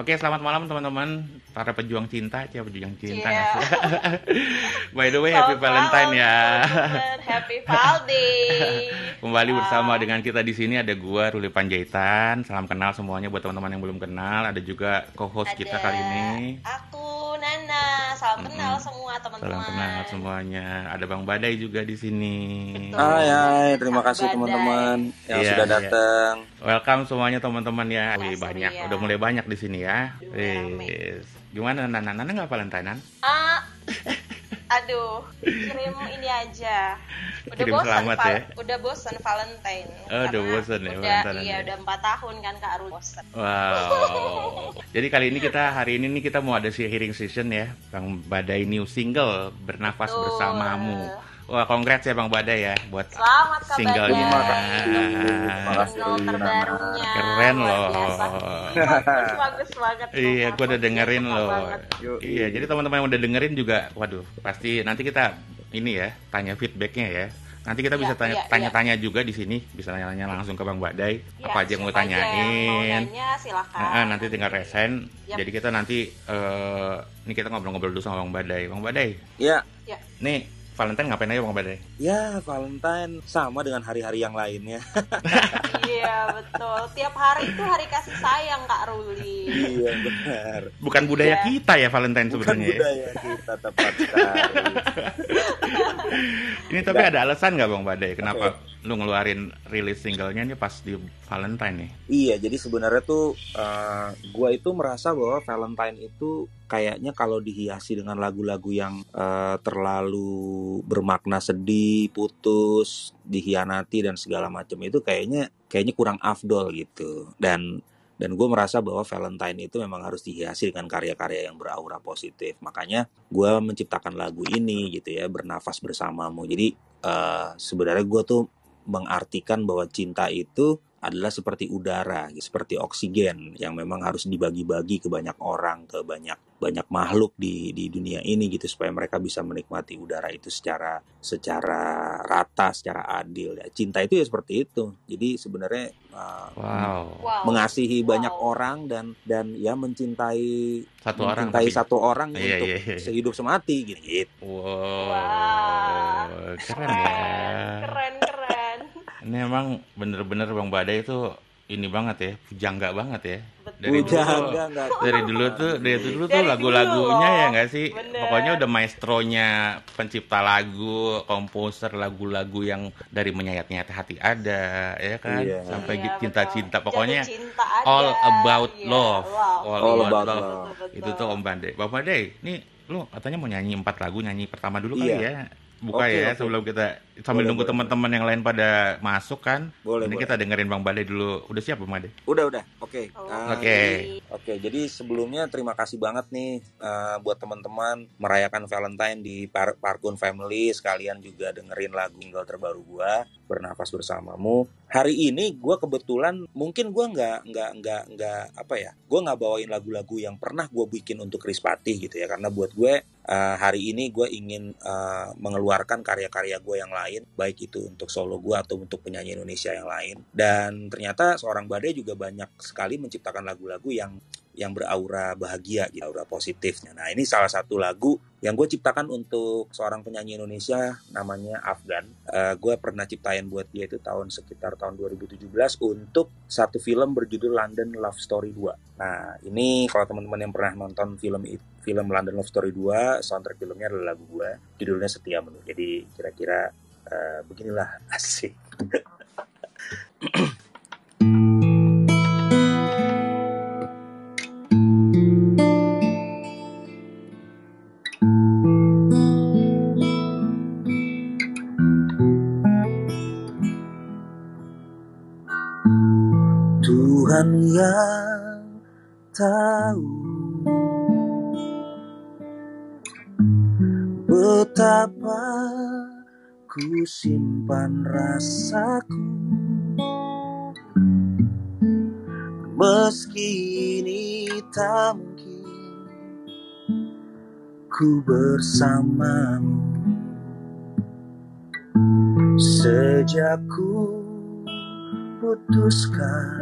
Oke, selamat malam teman-teman para pejuang cinta, siapa pejuang cinta sih? By the way, happy Valentine ya. Happy Valday. Kembali Wow. bersama dengan kita di sini ada gua Ruli Panjaitan. Salam kenal semuanya buat teman-teman yang belum kenal. Ada juga co-host kita kali ini. Aku. Salam kenal Mm-mm. semua teman-teman. Salam kenal semuanya. Ada Bang Badai juga di sini. Betul. Hai, hai, terima kasih teman-teman yang Iya, sudah iya. datang. Welcome semuanya teman-teman ya. Wih, banyak. ya. Udah mulai banyak di sini ya. Rame. Wis. Gimana Nana? Nana nggak Valentinean? Ah, aduh, kirim ini aja. Udah Kirim bosan, selamat ya. Udah bosan Valentine. Oh, udah bosan ya Udah, Valentine iya, ya. udah empat tahun kan Kak Arul bosan. Wow. Jadi kali ini kita hari ini nih kita mau ada hearing session ya, Bang Badai new single bernafas Betul. bersamamu. Wah, congrats ya Bang Badai ya buat Selamat Singlenya. Badai. Terima kasih, Single terbarunya. Keren loh. Bagus, bagus banget. Iya, gue udah dengerin loh. Iya, jadi teman-teman yang udah dengerin juga, waduh, pasti nanti kita ini ya tanya feedbacknya ya. Nanti kita Iya, bisa tanya iya, tanya-tanya juga di sini, bisa tanya-tanya langsung ke Bang Badai Ya, apa aja yang mau yang tanyain. nanya, silakan. Nah, nanti tinggal resen. Yap. Jadi kita nanti eh ini kita ngobrol-ngobrol dulu sama Bang Badai. Bang Badai, Ya, nih Valentine ngapain aja Bang Badai? ya Valentine sama dengan hari-hari yang lainnya. Iya betul. Tiap hari itu hari kasih sayang Kak Ruli. iya benar. Bukan budaya Iya. kita ya Valentine Bukan sebenarnya. ya? budaya kita tepat sekali. Ini tapi ada alasan nggak Bang Badai kenapa lu ngeluarin rilis singlenya nih pas di Valentine nih? Iya, jadi sebenarnya tuh eh, gua itu merasa bahwa Valentine itu kayaknya kalau dihiasi dengan lagu-lagu yang eh, terlalu bermakna sedih, putus, dihianati dan segala macam itu kayaknya kayaknya kurang afdol gitu. Dan dan gue merasa bahwa Valentine itu memang harus dihiasi dengan karya-karya yang beraura positif. Makanya gue menciptakan lagu ini gitu ya, bernafas bersamamu. Jadi eh, sebenarnya gue tuh mengartikan bahwa cinta itu adalah seperti udara, seperti oksigen yang memang harus dibagi-bagi ke banyak orang, ke banyak banyak makhluk di di dunia ini gitu supaya mereka bisa menikmati udara itu secara secara rata, secara adil. Ya, cinta itu ya seperti itu. Jadi sebenarnya uh, Wow. Wow. mengasihi Wow. banyak orang dan dan ya mencintai Satu orang mencintai tapi- satu orang Iya, untuk iya, iya. sehidup semati gitu. Wow. Wah. Keren ya. Keren, keren. Ini emang bener-bener Bang Badai itu ini banget ya, pujangga banget ya. Betul. Dari dulu enggak Dari dulu tuh, dari dulu tuh lagu-lagunya ya nggak sih? Bener. Pokoknya udah maestronya pencipta lagu, komposer lagu-lagu yang dari menyayat-nyayat hati ada, ya kan? Iya. Sampai Iya, cinta-cinta, pokoknya Jatuh cinta ada. all about Iya, love. wow. All, All about, about love. love. Betul, betul. Itu tuh Om Badai. Bang Badai, nih lu katanya mau nyanyi empat lagu, nyanyi pertama dulu kali Iya. ya. Buka Oke, ya oke. sebelum kita sambil Boleh, nunggu teman-teman yang lain pada masuk kan. Boleh, Ini boleh. kita dengerin Bang Badai dulu. Udah siap Bang Badai? Udah, udah. Oke. Oh, Uh, Oke. Oke, jadi sebelumnya terima kasih banget nih uh, buat teman-teman merayakan Valentine di Par Parkun Family sekalian juga dengerin lagu single terbaru gua bernafas bersamamu. Hari ini gua kebetulan mungkin gua nggak nggak nggak nggak apa ya, gua nggak bawain lagu-lagu yang pernah gua bikin untuk Krispati gitu ya, karena buat gue uh, hari ini gue ingin uh, mengeluarkan karya-karya gue yang lain, baik itu untuk solo gue atau untuk penyanyi Indonesia yang lain. Dan ternyata seorang Badai juga banyak sekali menciptakan lagu-lagu yang yang beraura bahagia, gitu, aura positif. Nah ini salah satu lagu yang gue ciptakan untuk seorang penyanyi Indonesia namanya Afgan. Eh, gue pernah ciptain buat dia itu tahun sekitar tahun 2017 untuk satu film berjudul London Love Story 2. Nah ini kalau teman-teman yang pernah nonton film film London Love Story 2, soundtrack filmnya adalah lagu gue. Judulnya Setia Menu. Jadi kira-kira eh, beginilah asik. Tuhan yang tahu betapa ku simpan rasaku meski ini tak mungkin ku bersamamu sejak ku putuskan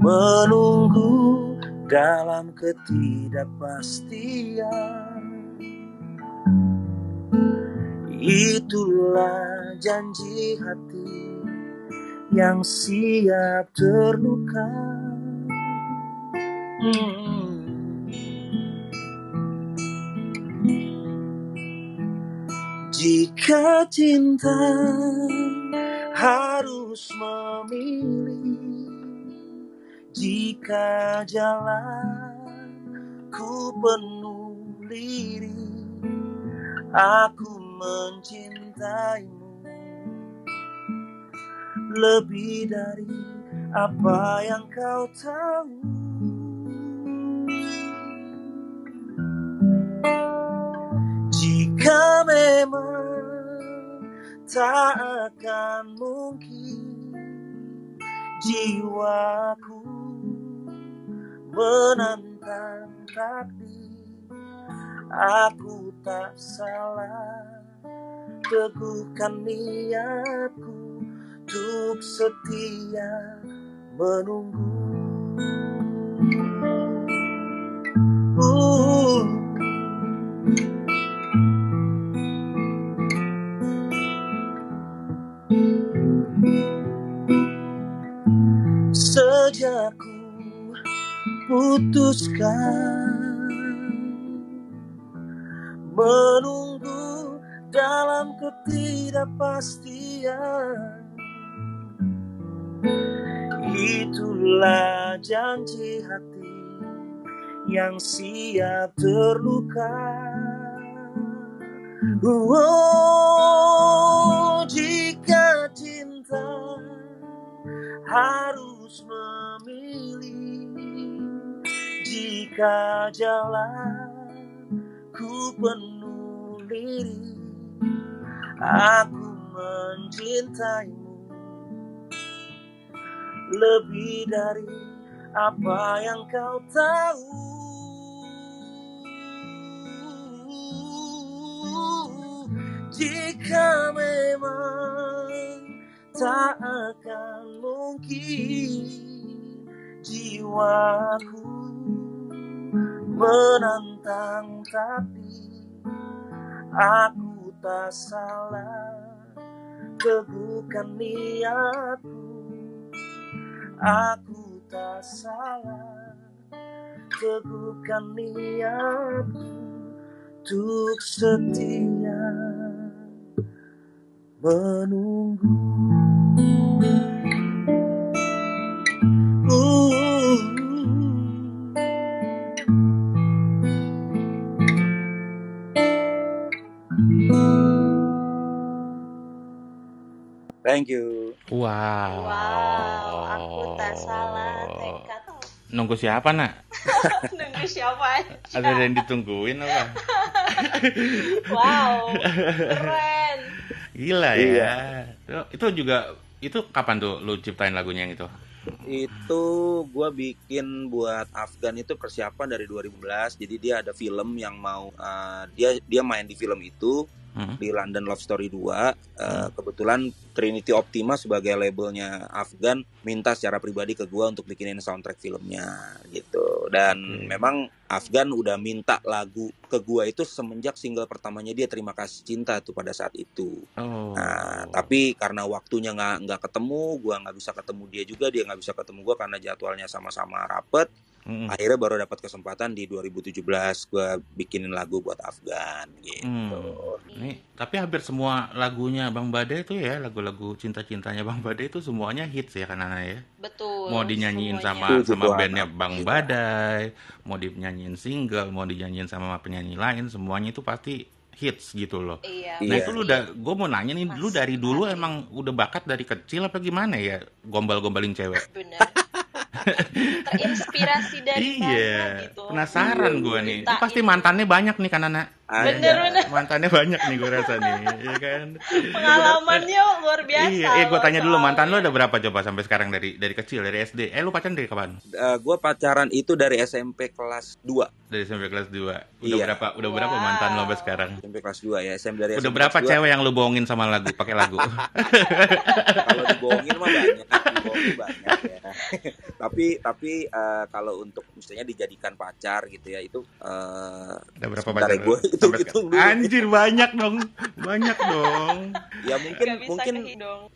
menunggu dalam ketidakpastian. Itulah janji hati yang siap terluka. Jika cinta harus memilih, jika jalan ku penuh lirih, aku mencintaimu lebih dari apa yang kau tahu. Jika memang tak akan mungkin jiwaku menantang takdir, aku tak salah teguhkan niatku untuk setia menunggu. Uh. Sejak ku putuskan menunggu dalam ketidakpastian. Itulah janji hati yang siap terluka. Oh, jika cinta harus memilih Jika jalan ku penuh lirih Aku mencintaimu lebih dari apa yang kau tahu. Jika memang tak akan mungkin jiwaku menantang takdir, aku tak salah teguhkan niatku aku tak salah teguhkan niatku untuk setia menunggu. Thank you. Wow. Wow, aku tak salah tekad. Nunggu siapa nak? Nunggu siapa aja. Ada yang ditungguin apa? Wow, keren. Gila Iya. ya. Itu- Itu juga itu kapan tuh lu ciptain lagunya yang itu? Itu gue bikin buat Afgan itu persiapan dari 2011. Jadi dia ada film yang mau uh, dia dia main di film itu Hmm. di London Love Story 2. Uh, kebetulan Trinity Optima sebagai labelnya Afgan minta secara pribadi ke gua untuk bikinin soundtrack filmnya gitu. Dan Oke. memang Afgan udah minta lagu ke gua itu semenjak single pertamanya dia Terima Kasih Cinta tuh pada saat itu. Oh. Nah, tapi karena waktunya nggak nggak ketemu, gua nggak bisa ketemu dia juga, dia nggak bisa ketemu gua karena jadwalnya sama-sama rapet. Mm-mm. Akhirnya baru dapat kesempatan di 2017 gua bikinin lagu buat Afgan gitu. Hmm. Nih, tapi hampir semua lagunya Bang Bade itu ya, lagu-lagu cinta-cintanya Bang Bade itu semuanya hits ya kan Ana ya. Betul. Mau dinyanyiin semuanya. sama Itu sama bandnya Bang Iya. Badai, mau dinyanyiin single, mau dinyanyiin sama penyanyi lain, semuanya itu pasti hits gitu loh. Iya. Nah Iya. itu lu udah, gue mau nanya nih, lu Mas dari dulu emang udah bakat dari kecil apa gimana ya gombal-gombalin cewek? Benar. Terinspirasi dari mana Iya, gitu. penasaran gue nih. Ceritain. pasti mantannya banyak nih kan anak. Bener, bener. Mantannya banyak nih gue rasa nih, ya kan? Pengalamannya luar biasa. Iya, eh gue tanya dulu mantan lu soalnya. ada berapa coba sampai sekarang dari dari kecil dari SD? Eh lu pacaran dari kapan? gue pacaran itu dari SMP kelas 2 Dari SMP kelas 2. Udah Iya. berapa udah berapa Wow. mantan lo sampai sekarang? SMP kelas 2 ya SMP dari Udah SMP berapa kelas 2. cewek yang lu bohongin sama lagu pakai lagu? kalau dibohongin mah banyak bohong banyak ya. tapi tapi eh, kalau untuk misalnya dijadikan pacar gitu ya itu eh Ada berapa sebentar pacar? ya, gue? Hitung hitung sekarang? dulu. Anjir banyak dong. Banyak dong. Ya mungkin mungkin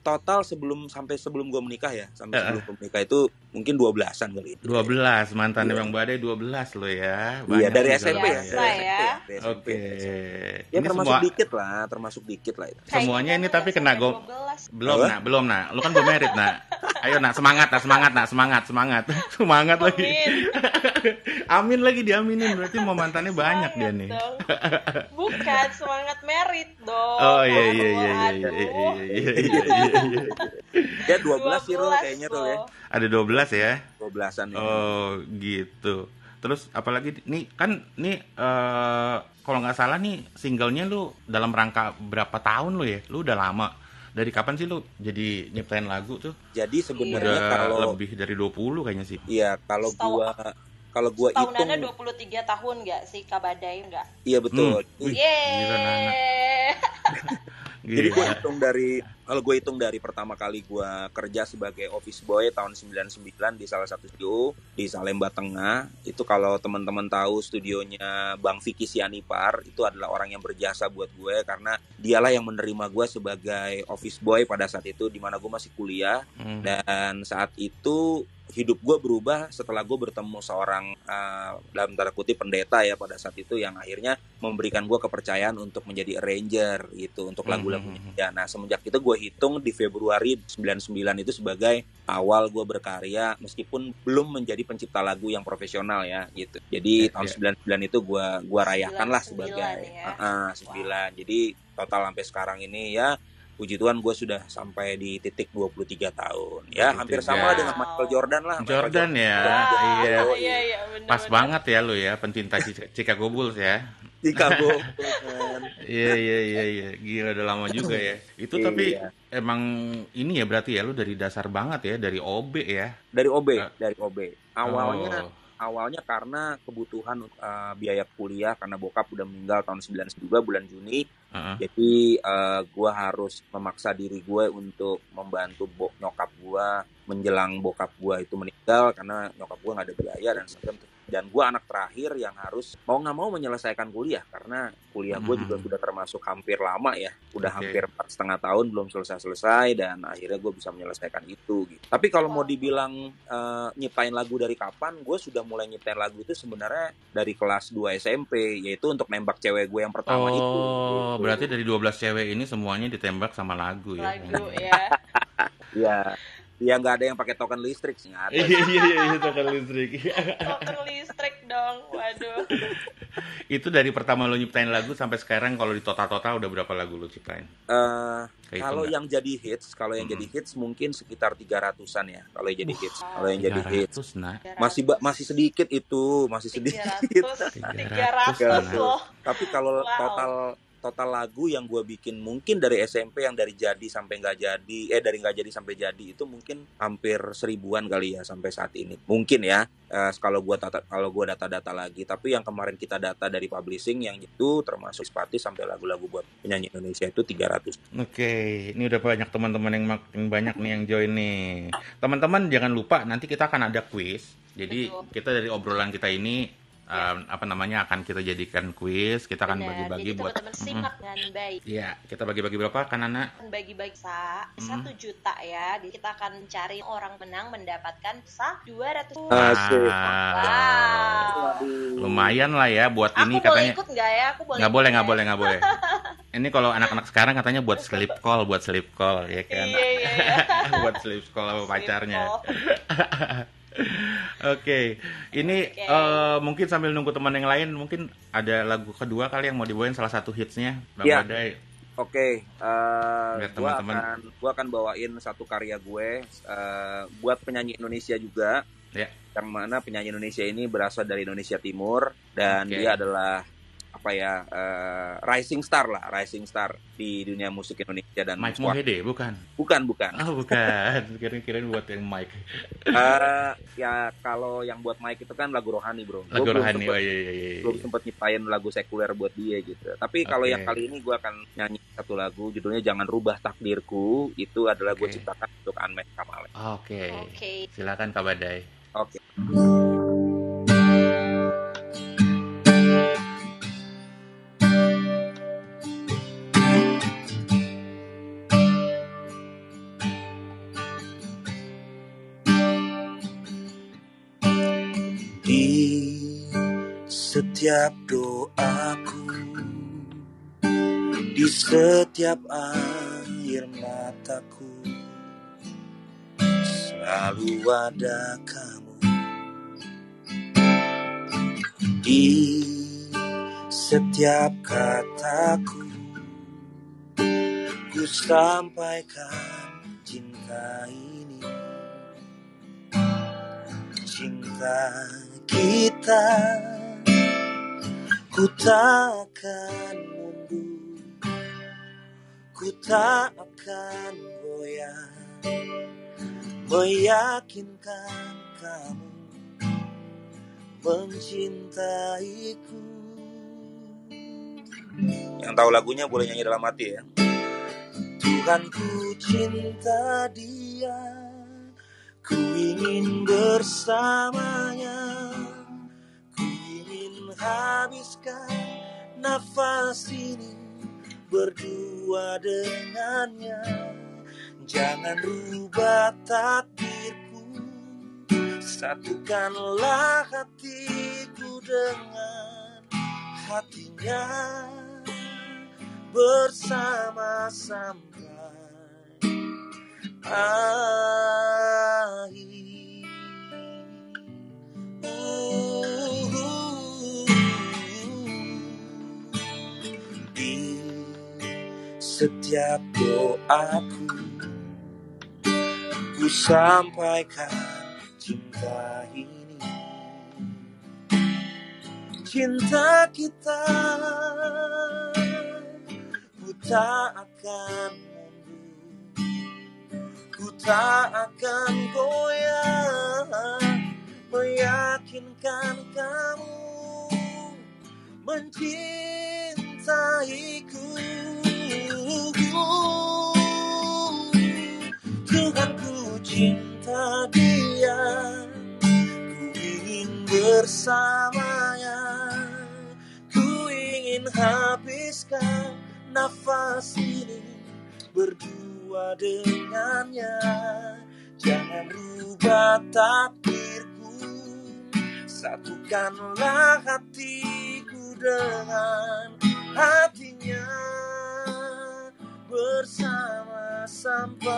total sebelum sampai sebelum gue menikah ya sampai Eh, sebelum gue menikah itu mungkin 12-an kali. 12 mantan Iya. Bang Badai 12 lo ya. Iya Banyak dari juga SMP ya, ya. Oke. Ya Ini termasuk semua dikit lah, termasuk dikit lah itu. Semuanya ini tapi kena 12. belum nak, belum nak. Lu kan belum merit nak. Ayo nak semangat nak, semangat nak, semangat, semangat. semangat lagi. Amin. Lagi diaminin berarti mau mantannya banyak dia nih. Bukan semangat merit dong. Oh iya iya Aduh, iya iya iya iya iya iya iya. iya. Ya 12 sih Rul, kayaknya tuh ya. Ada 12 ya. 12-an ya. Oh gitu. Terus apalagi nih kan nih eh kalau nggak salah nih singlenya lu dalam rangka berapa tahun lu ya? Lu udah lama. Dari kapan sih lu jadi nyiptain lagu tuh? Jadi sebenarnya kalau lebih dari 20 kayaknya sih. iya kalau gua kalau gua Tahunannya hitung 23 tahun nggak sih Kabadai nggak? iya betul. Hmm. Yeay. gila, Nana. Jadi gue Gila. hitung dari kalau gue hitung dari pertama kali gue kerja sebagai office boy tahun 99 di salah satu studio di Salemba Tengah itu kalau teman-teman tahu studionya Bang Vicky Sianipar itu adalah orang yang berjasa buat gue karena dialah yang menerima gue sebagai office boy pada saat itu di mana gue masih kuliah Hmm. dan saat itu hidup gue berubah setelah gue bertemu seorang eh, dalam tanda kutip pendeta ya pada saat itu yang akhirnya memberikan gue kepercayaan untuk menjadi arranger gitu untuk lagu-lagunya hmm. dia. Nah semenjak itu gue hitung di Februari 99 itu sebagai awal gue berkarya meskipun belum menjadi pencipta lagu yang profesional ya gitu. Jadi Ya, tahun 99 itu gue gua rayakan lah 99 sebagai ya. Ah, ah, 9. Jadi total sampai sekarang ini ya puji Tuhan gue sudah sampai di titik 23 tahun. Ya, 23. hampir sama lah dengan Michael Jordan lah. Michael Jordan ya. Iya. iya iya bener, Pas bener. banget ya lu ya pencinta Chi- Chicago Bulls ya. Bulls. Iya iya iya iya. Gila udah lama juga ya. Itu tapi Iya. emang ini ya berarti ya lu dari dasar banget ya, dari OB ya. Dari OB, Ah. dari OB. Awalnya Oh. awalnya karena kebutuhan uh, biaya kuliah karena bokap udah meninggal tahun 92 bulan Juni. Heeh. Jadi uh, gua harus memaksa diri gue untuk membantu bo- nyokap gua menjelang bokap gua itu meninggal karena nyokap gua nggak ada biaya dan macam. Dan gua anak terakhir yang harus mau nggak mau menyelesaikan kuliah karena kuliah gue juga Mhm. sudah termasuk hampir lama ya udah Oke. hampir empat setengah tahun belum selesai selesai dan akhirnya gue bisa menyelesaikan itu gitu. tapi kalau mau dibilang uh, nyiptain lagu dari kapan gue sudah mulai nyiptain lagu itu sebenarnya dari kelas 2 SMP yaitu untuk nembak cewek gue yang pertama itu Oh, Gitu. berarti dari 12 cewek ini semuanya ditembak sama lagu ya. Lagu ya. ya ya nggak ada yang pakai token listrik sih nggak ada Iya iya iya itu token listrik. Token listrik dong. Waduh. itu dari pertama lo nyiptain lagu sampai sekarang kalau di total-total udah berapa lagu lo ciptain? Eh, Kehitung kalau yang jadi hits kalau yang Mm-mm. jadi hits mungkin sekitar 300-an ya kalau yang jadi hits kalau yang jadi hits 300 nah. masih masih sedikit itu masih sedikit 300 300 loh. tapi kalau Wow. total total lagu yang gue bikin mungkin dari SMP yang dari jadi sampai nggak jadi eh dari nggak jadi sampai jadi itu mungkin hampir seribuan kali ya sampai saat ini mungkin ya eh, kalau gue tata kalau gue data-data lagi tapi yang kemarin kita data dari publishing yang itu termasuk Spati sampai lagu-lagu buat penyanyi Indonesia itu 300 Oke, ini udah banyak teman-teman yang makin banyak nih yang join nih. Teman-teman jangan lupa nanti kita akan ada quiz. Jadi Betul. kita dari obrolan kita ini um, apa namanya akan kita jadikan quiz. Kita akan bagi-bagi Jadi buat teman-teman simak dengan baik. Iya, kita bagi-bagi berapa kan Nana? bagi-bagi sa satu juta ya. Jadi kita akan mencari orang menang mendapatkan sa 200. Asik. Wow. Lumayan lah ya buat Aku ini boleh katanya. ikut nggak ya? Aku boleh. Nggak boleh, ikut nggak ya? boleh, nggak boleh. Ini kalau anak-anak sekarang katanya buat sleep call, buat sleep call ya kan. Iya iya iya. buat sleep call sama pacarnya. Oke, ini Oke. eh, mungkin sambil nunggu teman yang lain, mungkin ada lagu kedua kali yang mau dibawain salah satu hitsnya, Bang Iya. Badai. Oke, eh Biar gua teman-teman- akan gua akan bawain satu karya gue eh, buat penyanyi Indonesia juga. Ya. Yang mana penyanyi Indonesia ini berasal dari Indonesia Timur dan Oke. dia adalah apa ya eh, rising star lah, rising star di dunia musik Indonesia dan Mike. Mohede bukan? Bukan bukan. Oh bukan, kirain-kirain buat yang Mike. Eh, ya kalau yang buat Mike itu kan lagu rohani bro. Gua Lagu belum rohani, sempet- oh iya iya iya. belum sempet nyiptain lagu sekuler buat dia gitu. Tapi kalau Oke. yang kali ini gue akan nyanyi satu lagu judulnya Jangan Rubah Takdirku. Itu adalah gue Oke. ciptakan untuk Anmet Kamale. Oke, Oke. silakan Kak Badai. Oke. Di setiap doaku Di setiap air mataku Selalu ada kamu Di setiap kataku. Ku sampaikan cinta ini Cinta kita Ku tak akan mundur. Ku tak akan goyah. Meyakinkan kamu Mencintaiku. Yang tahu lagunya boleh nyanyi dalam hati ya. Tuhan ku cinta dia. Ku ingin bersamanya habiskan nafas ini Berdua dengannya. Jangan rubah takdirku Satukanlah hatiku dengan hatinya Bersama sampai akhir setiap doaku Ku sampaikan cinta ini. Cinta kita Ku tak akan mundur Ku tak akan goyah Meyakinkan kamu Mencintaiku Bersamanya. Ku ingin habiskan nafas ini Berdua dengannya. Jangan rubah takdirku Satukanlah hatiku dengan hatinya Bersama sampai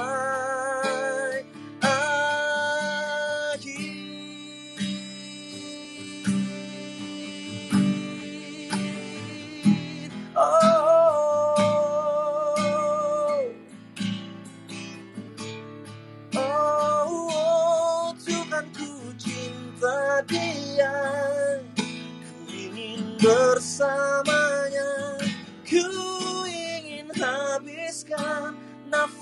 akhir. Oh Oh, oh, Tuhan ku cinta dia. Ku ingin bersamanya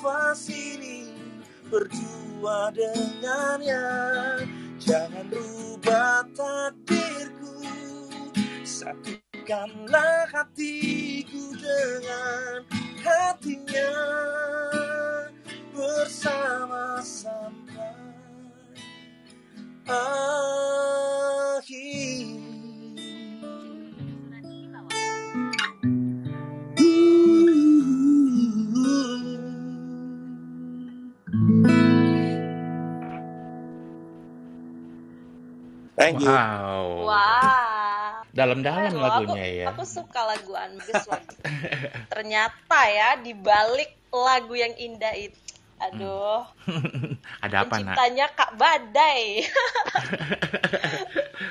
nafas ini Berdua dengannya Jangan rubah takdirku Satukanlah hatiku dengan hatinya bersama sampai akhir. Thank you. Wow. Wah. Dalam-dalam lagunya aku, ya. Aku suka lagu. Ternyata ya di balik lagu yang indah itu, aduh, Ada apa nak? penciptanya Kak Badai.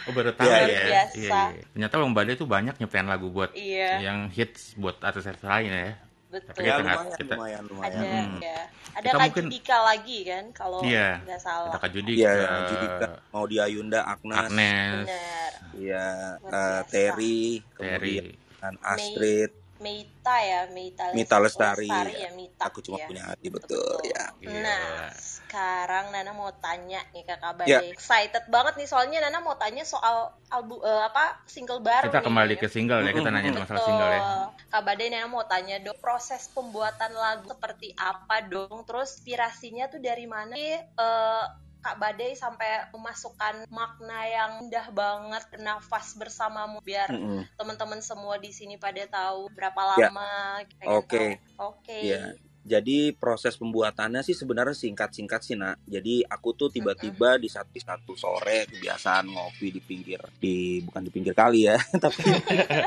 Oh, baru tahu Luar ya. biasa. Iya, iya. Ternyata Bang Badai tuh banyak nyiptain lagu buat iya, yang hits buat artis-artis lain ya. Betul. Tapi Ya lumayan, kita- lumayan, Ada lumayan. Hmm. ya. Ada Kita Kak mungkin- Judika lagi kan kalau Iya. nggak salah. Ada Kak Judi, Iya, eh, Judika, Maudy Ayunda, Agnes, Agnes, Benar. iya, eh, biasa. Terry, Terry. kemudian Astrid Meita ya, Meita, Mita Lestari. ya, Mita. aku cuma ya. punya hati betul, Betul. ya Gila. Nah, sekarang Nana mau tanya nih ke Kak Ya. Bade. Excited banget nih soalnya Nana mau tanya soal album apa single baru Kita nih. kembali ke single ya, kita nanya masalah single ya. Kak Bade Nana mau tanya dong proses pembuatan lagu seperti apa dong terus inspirasinya tuh dari mana eh, Kak Bade sampai memasukkan makna yang indah banget bernafas bersamamu biar Mm-mm. teman-teman semua di sini pada tahu berapa Ya. lama Oke. Oke. Iya. Jadi proses pembuatannya sih sebenarnya singkat-singkat sih nak. Jadi aku tuh tiba-tiba di satu satu sore kebiasaan ngopi di pinggir di bukan di pinggir kali ya, tapi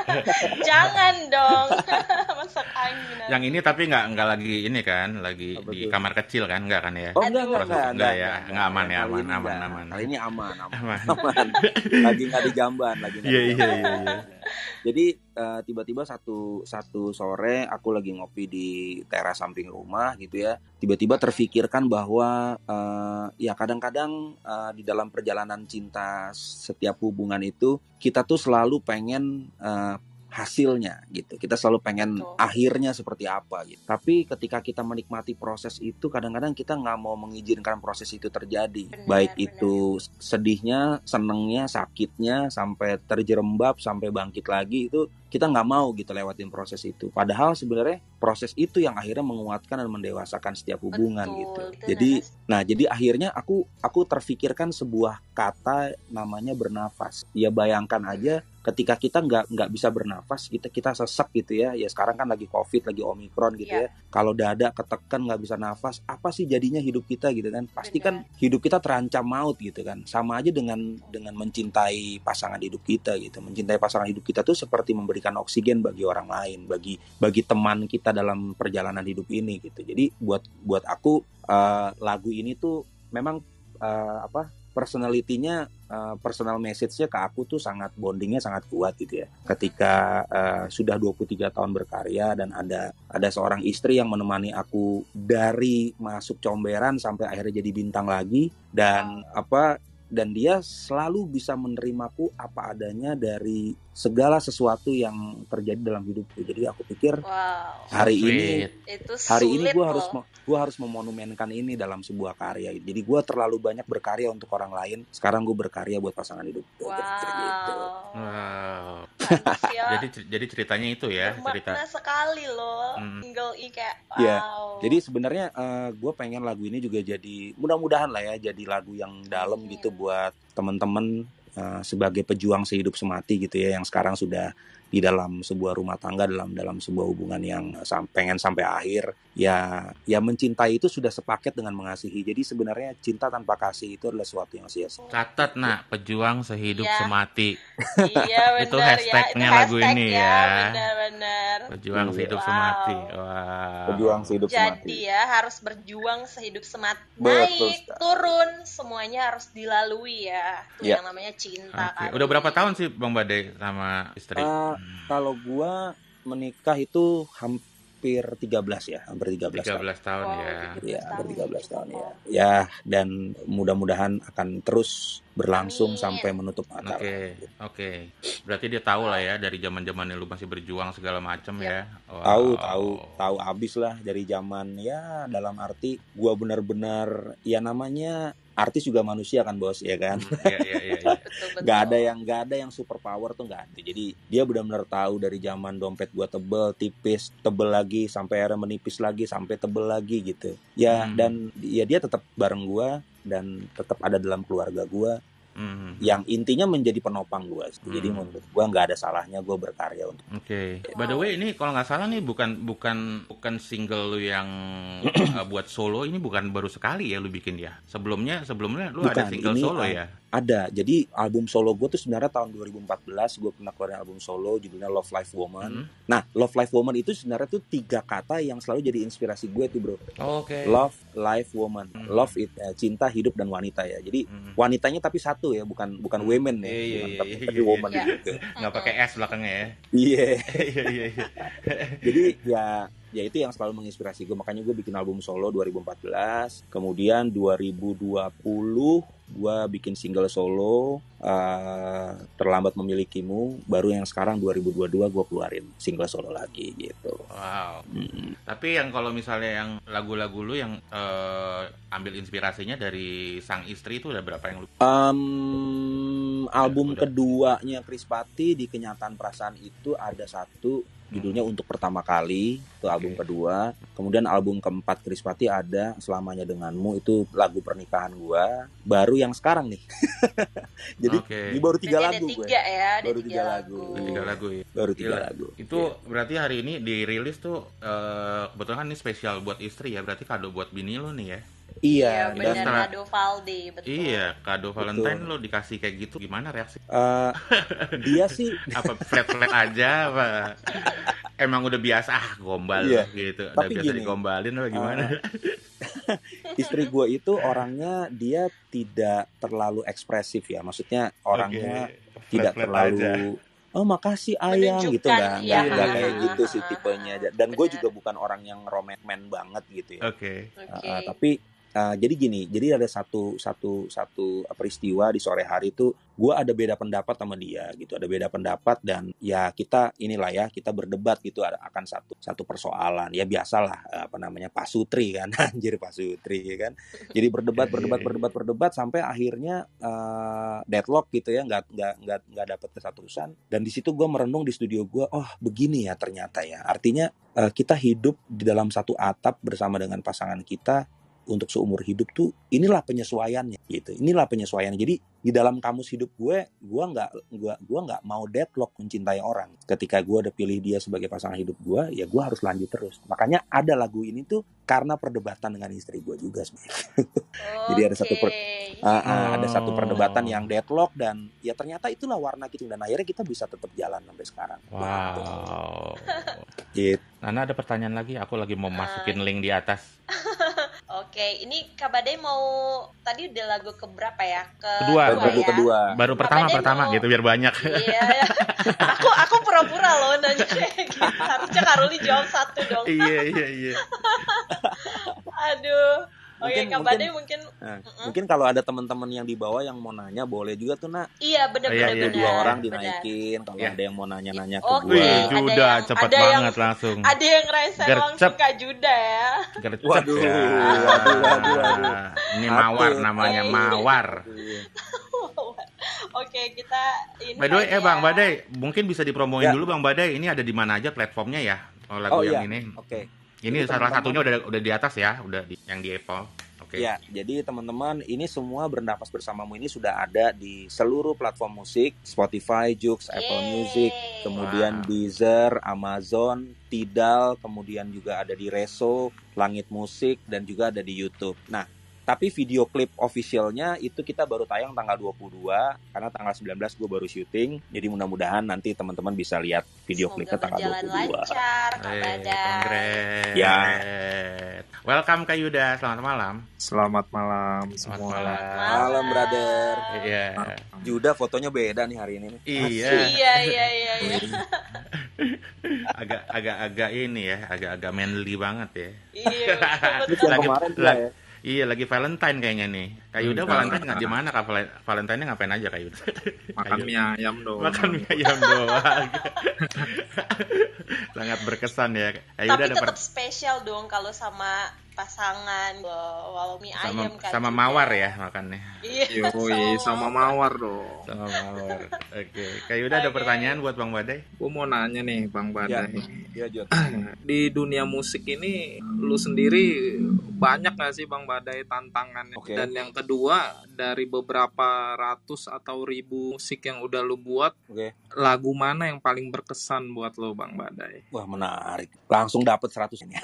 Jangan dong. Masak angin. Yang ini tapi nggak nggak lagi ini kan, lagi Apa di kamar kecil kan, nggak kan ya? oh enggak enggak enggak, enggak ya, enggak aman ya, aman, aman, enggak. aman. Kali ini aman, aman. Aman. aman. lagi nggak di jamban, lagi nggak Iya iya jamban. iya. Jadi eh, tiba-tiba satu satu sore aku lagi ngopi di teras samping rumah gitu ya. Tiba-tiba terfikirkan bahwa eh, ya kadang-kadang eh, di dalam perjalanan cinta setiap hubungan itu kita tuh selalu pengen eh, hasilnya gitu. Kita selalu pengen Betul. akhirnya seperti apa gitu. Tapi ketika kita menikmati proses itu kadang-kadang kita nggak mau mengizinkan proses itu terjadi. Benar, Baik benar. itu sedihnya, senengnya, sakitnya sampai terjerembab sampai bangkit lagi itu kita nggak mau gitu lewatin proses itu. Padahal sebenarnya proses itu yang akhirnya menguatkan dan mendewasakan setiap hubungan Betul, gitu. itu Jadi Nah, jadi akhirnya aku aku terfikirkan sebuah kata namanya bernafas. Ya bayangkan aja ketika kita nggak nggak bisa bernafas, kita kita sesek gitu ya. Ya sekarang kan lagi covid, lagi omikron gitu Iya. ya. Kalau dada ketekan nggak bisa nafas, apa sih jadinya hidup kita gitu kan? Pasti kan hidup kita terancam maut gitu kan. Sama aja dengan dengan mencintai pasangan hidup kita gitu. Mencintai pasangan hidup kita tuh seperti memberikan oksigen bagi orang lain, bagi bagi teman kita dalam perjalanan hidup ini gitu. Jadi buat buat aku eh, lagu ini tuh memang eh, apa personalitinya eh, personal message-nya ke aku tuh sangat bondingnya sangat kuat gitu ya. Ketika eh, sudah 23 tahun berkarya dan ada ada seorang istri yang menemani aku dari masuk comberan sampai akhirnya jadi bintang lagi dan apa dan dia selalu bisa menerimaku apa adanya dari segala sesuatu yang terjadi dalam hidupku. Jadi aku pikir Wow. hari Sweet. ini Itu hari ini gue harus gua harus memonumenkan ini dalam sebuah karya jadi gue terlalu banyak berkarya untuk orang lain sekarang gue berkarya buat pasangan hidup Gua kira-kira gitu. Wow. Wow. Manusia Jadi jadi ceritanya itu ya, cerita. sekali loh. Hmm. Single ini kayak Iya. wow. jadi sebenarnya gue pengen lagu ini juga jadi mudah-mudahan lah ya jadi lagu yang dalam Amin. gitu buat teman-teman eh, sebagai pejuang sehidup semati gitu ya yang sekarang sudah di dalam sebuah rumah tangga dalam dalam sebuah hubungan yang sam- pengen sampai akhir ya ya mencintai itu sudah sepaket dengan mengasihi jadi sebenarnya cinta tanpa kasih itu adalah sesuatu yang sia-sia Catat nak, pejuang sehidup Iya. semati. iya benar Itu ya. hashtagnya Itu lagu hashtag ini ya. ya. Benar-benar. Pejuang Iya. sehidup Wow. semati. Wow. pejuang sehidup Jadi semati ya harus berjuang sehidup semati. Betul Naik, sekali. turun, semuanya harus dilalui ya. Itu Iya. yang namanya cinta Oke. kan. Udah berapa tahun sih Bang Bade sama istri? Eh, kalau gua menikah itu hampir 13 ya, hampir 13, tahun. 13 tahun Wow, ya. Iya, hampir 13 tahun ya. Ya, dan mudah-mudahan akan terus berlangsung Amin. sampai menutup acara. Oke, oke. Berarti dia tahu lah ya dari zaman-zaman lu masih berjuang segala macam Iya. ya. Wow. Tahu, tahu, tahu abis lah dari zaman ya dalam arti gua benar-benar ya namanya artis juga manusia kan bos ya kan. Hmm, Iya, iya, iya. iya. Betul, betul. Gak ada yang gak ada yang super power tuh nggak ada. Jadi dia benar-benar tahu dari zaman dompet gua tebel, tipis, tebel lagi sampai akhirnya menipis lagi sampai tebel lagi gitu. Ya Hmm. dan ya dia tetap bareng gua dan tetap ada dalam keluarga gua Hmm. yang intinya menjadi penopang gua. Jadi Hmm. menurut gua nggak ada salahnya gua berkarya untuk Oke. By the way, ini kalau nggak salah nih bukan bukan bukan single lu yang uh, buat solo ini bukan baru sekali ya lu bikin ya. Sebelumnya sebelumnya lu ada Bukan, single ini, solo uh, ya. Ada. Jadi album solo gue tuh sebenarnya tahun 2014 gue pernah keluarin album solo judulnya Love Life Woman. Hmm. Nah, Love Life Woman itu sebenarnya tuh tiga kata yang selalu jadi inspirasi gue tuh bro. Oke. Love Life Woman. Hmm. Love it eh, cinta hidup dan wanita ya. Jadi Hmm. wanitanya tapi satu ya, bukan bukan Hmm. women ya, Iya, iya, bukan iya, tapi, iya, tapi iya, woman iya. gitu. Nggak pakai S belakangnya ya. Iya. Iya, iya, iya. Jadi ya ya itu yang selalu menginspirasi gue makanya gue bikin album solo 2014 kemudian 2020 gue bikin single solo uh, terlambat memilikimu baru yang sekarang 2022 gue keluarin single solo lagi gitu Wow. Mm. Tapi yang kalau misalnya yang lagu-lagu lu yang eh, ambil inspirasinya dari sang istri itu udah berapa yang lu? Um, album udah. keduanya Chris Patti di Kenyataan Perasaan itu ada satu judulnya untuk pertama kali itu album kedua kemudian album keempat Chris Patti ada selamanya denganmu itu lagu pernikahan gua baru yang sekarang nih jadi Oke. ini baru tiga Berarti lagu ada gue tiga ya, ada Baru tiga, tiga lagu. lagu. Tiga lagu ya. baru tiga Gila. lagu Itu berarti hari ini dirilis tuh eh, kebetulan kan ini spesial buat istri ya. Berarti kado buat bini lu nih ya. iya Iya, dan Nado Valdi, betul. Iya, kado Valentine Betul. lu dikasih kayak gitu gimana reaksi? eh, dia sih Apa flat-flat aja apa? Emang udah biasa ah gombal Iya. gitu. Udah Tapi biasa gini, digombalin apa gimana? istri gue itu orangnya dia tidak terlalu ekspresif ya maksudnya orangnya Oke, tidak flat-flat aja. terlalu oh makasih ayang gitu Menunjukkan, nggak iya. nggak nggak kayak gitu sih Ah, tipenya ah, dan gue juga bukan orang yang romantis banget gitu ya Oke. Oke. Uh, tapi uh, jadi gini jadi ada satu satu satu peristiwa di sore hari itu gue ada beda pendapat sama dia gitu. Ada beda pendapat dan ya kita inilah ya kita berdebat gitu ada akan satu satu persoalan. Ya biasalah uh, apa namanya Pak Sutri kan anjir Pak Sutri ya kan. Jadi berdebat berdebat berdebat berdebat sampai akhirnya uh, deadlock gitu ya nggak nggak nggak nggak dapet kesatusan dan di situ gue merenung di studio gue oh begini ya ternyata ya. Artinya uh, kita hidup di dalam satu atap bersama dengan pasangan kita untuk seumur hidup tuh inilah penyesuaiannya gitu inilah penyesuaiannya jadi di dalam kamus hidup gue gue nggak gua gua nggak mau deadlock mencintai orang ketika gue udah pilih dia sebagai pasangan hidup gue ya gue harus lanjut terus makanya ada lagu ini tuh karena perdebatan dengan istri gue juga sebenarnya Jadi ada satu per-. Ah, ah, ada satu Oh. perdebatan yang deadlock dan ya ternyata itulah warna kita dan akhirnya kita bisa tetap jalan sampai sekarang Wow. gitu. Nana ada pertanyaan lagi? Aku lagi mau masukin link di atas. Oke, ini Kabade mau tadi udah lagu ke berapa ya? Ke Kedua. Lagu ya? kedua Baru pertama Kabade pertama mau- gitu biar banyak. Iya, aku aku pura-pura loh nanya kayak gitu. Harusnya Karuli jawab satu dong. iya iya iya. Aduh. Oke, Mungkin- Kabade mungkin, Nah, Mm-mm. mungkin kalau ada teman-teman yang di bawah yang mau nanya boleh juga tuh nak iya bener Iya, bener iya, dua orang dinaikin kalau Iya. ada yang mau nanya-nanya ke gue ada Juda yang- cepet ada yang- banget langsung. Ada yang rese Gercep. langsung Kak Juda ya. Gercep Waduh, ya. waduh, waduh, waduh. Ini Apa mawar ya? namanya, Iya. mawar. Oke, kita ini By the way, eh Bang ya. Badai, mungkin bisa dipromoin Ya. dulu Bang Badai. Ini ada di mana aja platformnya ya? Oh, lagu Oh, yang iya. ini. Oke. Ini Jadi salah satunya udah udah di atas ya, udah di, yang di Apple. Oke. Ya, jadi teman-teman ini semua bernafas bersamamu ini sudah ada di seluruh platform musik, Spotify, Joox, Apple Yeay. Music, kemudian Wow. Deezer, Amazon, Tidal, kemudian juga ada di Reso, Langit Musik dan juga ada di YouTube. Nah, tapi video klip officialnya itu kita baru tayang tanggal 22 karena tanggal 19 gue baru syuting. Jadi mudah-mudahan nanti teman-teman bisa lihat video Semoga klipnya tanggal berjalan 22. lancar, Kak Eh. Ya. Welcome Kak Yuda, selamat malam. Selamat malam Selamat semua. malam. Malam, brother. Iya. Juda fotonya beda nih hari ini. nih. Iya. Iya, iya, iya, iya. Agak agak agak ini ya, agak agak manly banget ya. Iya, Lagi- kemarin lagi- ya. Iya, lagi Valentine kayaknya nih. Kak Yuda Hmm. Valentine nggak di mana Kak Val- Valentine-nya ngapain aja Kak Yuda? Makan mie ayam dong. Makan mie ayam doang. Sangat berkesan ya. Kak Yuda Tapi ada tetap per- spesial dong kalau sama pasangan walau mie sama ayam kan sama juga. mawar ya makannya. Iya, Yoi, sama mawar dong. Sama mawar. Oke. Kak Yuda ada Oke. pertanyaan buat Bang Badai? Gue mau nanya nih Bang Badai. Iya, Jod. Di dunia musik ini lu sendiri banyak gak sih Bang Badai tantangannya? Oke. Dan yang kedua dari beberapa ratus atau ribu musik yang udah lu buat, Oke. lagu mana yang paling berkesan buat lu Bang Badai? Wah, menarik. Langsung dapat 100 ini.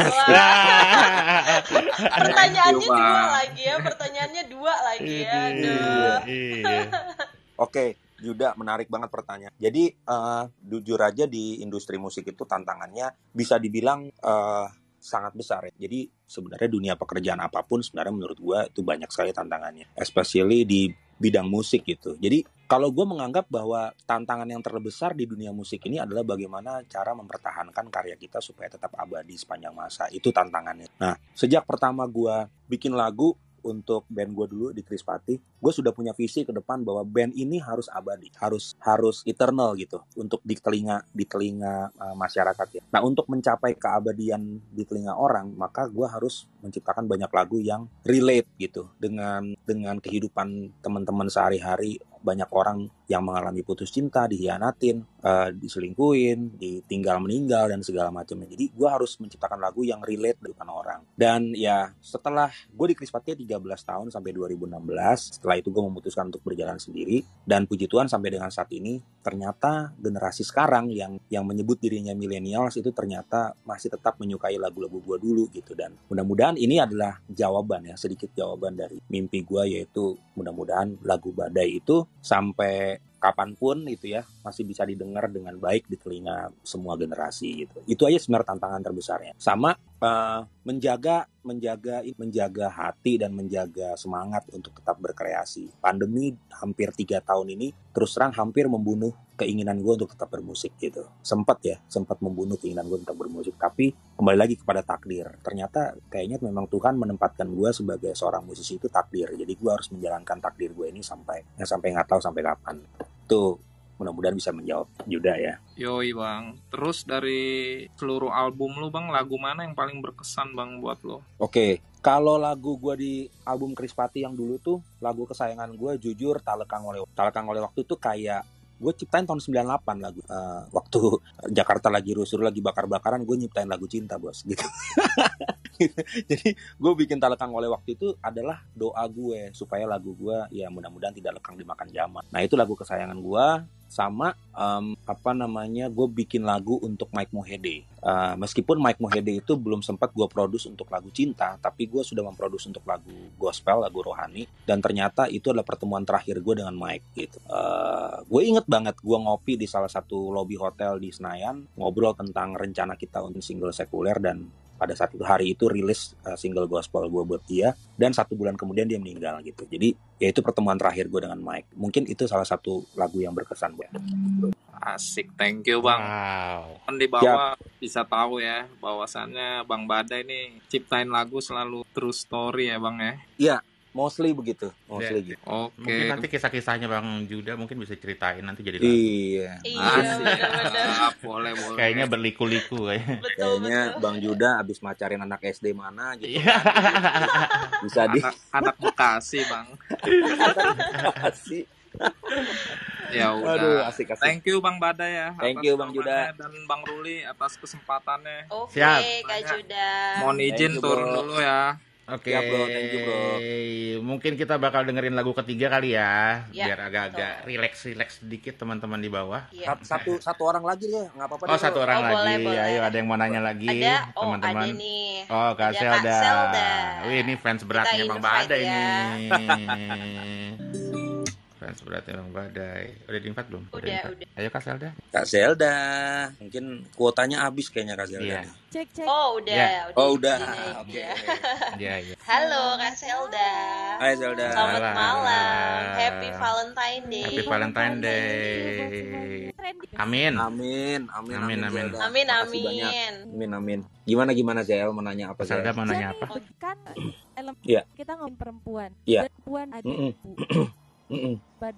Pertanyaannya Coba. dua lagi ya, pertanyaannya dua lagi ya. Aduh. Iya. Oke, Yuda, menarik banget pertanyaan. Jadi, eh, jujur aja di industri musik itu tantangannya bisa dibilang eh, sangat besar ya. Jadi, sebenarnya dunia pekerjaan apa pun sebenarnya menurut gua itu banyak sekali tantangannya. Especially di bidang musik gitu. Jadi, kalau gue menganggap bahwa tantangan yang terbesar di dunia musik ini adalah bagaimana cara mempertahankan karya kita supaya tetap abadi sepanjang masa. Itu tantangannya. Nah, sejak pertama gue bikin lagu, untuk band gue dulu di Krispati, gue sudah punya visi ke depan bahwa band ini harus abadi, harus harus eternal gitu untuk di telinga di telinga uh, masyarakat ya. Nah untuk mencapai keabadian di telinga orang, maka gue harus menciptakan banyak lagu yang relate gitu dengan dengan kehidupan teman-teman sehari-hari banyak orang yang mengalami putus cinta, dihianatin, uh, diselingkuin, ditinggal meninggal dan segala macamnya. Jadi gue harus menciptakan lagu yang relate dengan orang. Dan ya setelah gue di Krispatria 13 tahun sampai 2016, setelah itu gue memutuskan untuk berjalan sendiri. Dan puji Tuhan sampai dengan saat ini ternyata generasi sekarang yang yang menyebut dirinya millennials itu ternyata masih tetap menyukai lagu-lagu gue dulu gitu. Dan mudah-mudahan ini adalah jawaban ya sedikit jawaban dari mimpi gue yaitu mudah-mudahan lagu Badai itu sampai kapan pun itu ya masih bisa didengar dengan baik di telinga semua generasi gitu. Itu aja sebenarnya tantangan terbesarnya. Sama uh, menjaga menjaga menjaga hati dan menjaga semangat untuk tetap berkreasi. Pandemi hampir tiga tahun ini terus terang hampir membunuh keinginan gue untuk tetap bermusik gitu. Sempat ya, sempat membunuh keinginan gue untuk bermusik. Tapi kembali lagi kepada takdir. Ternyata kayaknya memang Tuhan menempatkan gue sebagai seorang musisi itu takdir. Jadi gue harus menjalankan takdir gue ini sampai ya sampai nggak tahu sampai kapan itu mudah-mudahan bisa menjawab Yuda ya. Yoi bang. Terus dari seluruh album lu bang, lagu mana yang paling berkesan bang buat lo? Oke, kalau lagu gue di album Krispati yang dulu tuh lagu kesayangan gue jujur Talekang oleh Talekang oleh waktu itu kayak gue ciptain tahun 98 lagu uh, waktu Jakarta lagi rusuh lagi bakar-bakaran gue nyiptain lagu cinta bos gitu jadi gue bikin talekang oleh waktu itu adalah doa gue supaya lagu gue ya mudah-mudahan tidak lekang dimakan zaman nah itu lagu kesayangan gue sama um, apa namanya gue bikin lagu untuk Mike Mohede. Uh, meskipun Mike Mohede itu belum sempat gue produce untuk lagu cinta tapi gue sudah memproduksi untuk lagu gospel lagu rohani dan ternyata itu adalah pertemuan terakhir gue dengan Mike gitu. Uh, gue inget banget gue ngopi di salah satu lobby hotel di Senayan ngobrol tentang rencana kita untuk single sekuler dan pada saat itu hari itu rilis uh, single gospel gue buat dia dan satu bulan kemudian dia meninggal gitu. Jadi ya itu pertemuan terakhir gue dengan Mike. Mungkin itu salah satu lagu yang berkesan buat asik thank you bang. Wow. kan di bawah ya. bisa tahu ya bahwasannya bang Badai ini ciptain lagu selalu true story ya bang ya? Iya mostly begitu mostly yeah. gitu oke okay. mungkin nanti kisah-kisahnya bang Juda mungkin bisa ceritain nanti jadi lagu iya iya benar boleh boleh kayaknya berliku-liku kayak kayaknya betul. bang Juda abis macarin anak SD mana gitu iya. bisa di anak, anak Bekasi bang Bekasi ya udah. Aduh, asik, asik. Thank you Bang Badai ya. Thank you Bang Juda dan Bang Ruli atas kesempatannya. Oke, okay, Kak Juda. Mohon izin turun dulu ya. Oke, okay. ya bro, thank you bro. Mungkin kita bakal dengerin lagu ketiga kali ya, ya biar agak-agak rileks-rileks sedikit teman-teman di bawah. Ya. Satu satu orang lagi ya, nggak apa-apa. Oh satu orang oh, lagi, boleh, boleh. ayo ada yang mau nanya lagi, teman-teman. Oh, teman-teman. ada nih. Oh Kak ada Selda. Kak Selda. Wih ini fans beratnya Bang Bada ya. ini. seberat orang badai. Udah diinfat belum? Udah, udah. udah. Ayo Kak Zelda. Kak Zelda Mungkin kuotanya habis kayaknya Kak Zelda. Yeah. Cek, cek. Oh, udah. Yeah. udah oh, udah. Oke. Okay. yeah, yeah. Halo Kak Zelda. Hai Zelda. Selamat malam. Happy Valentine Day. Happy Valentine Day. Amin. Amin. Amin. Amin. Amin. Amin. Amin. Amin. Amin. Amin. Gimana gimana Zel mau nanya apa? Zelda mau nanya apa? Kan iya. kita ngomong perempuan. Yeah. Perempuan ada ibu. Mm -mm.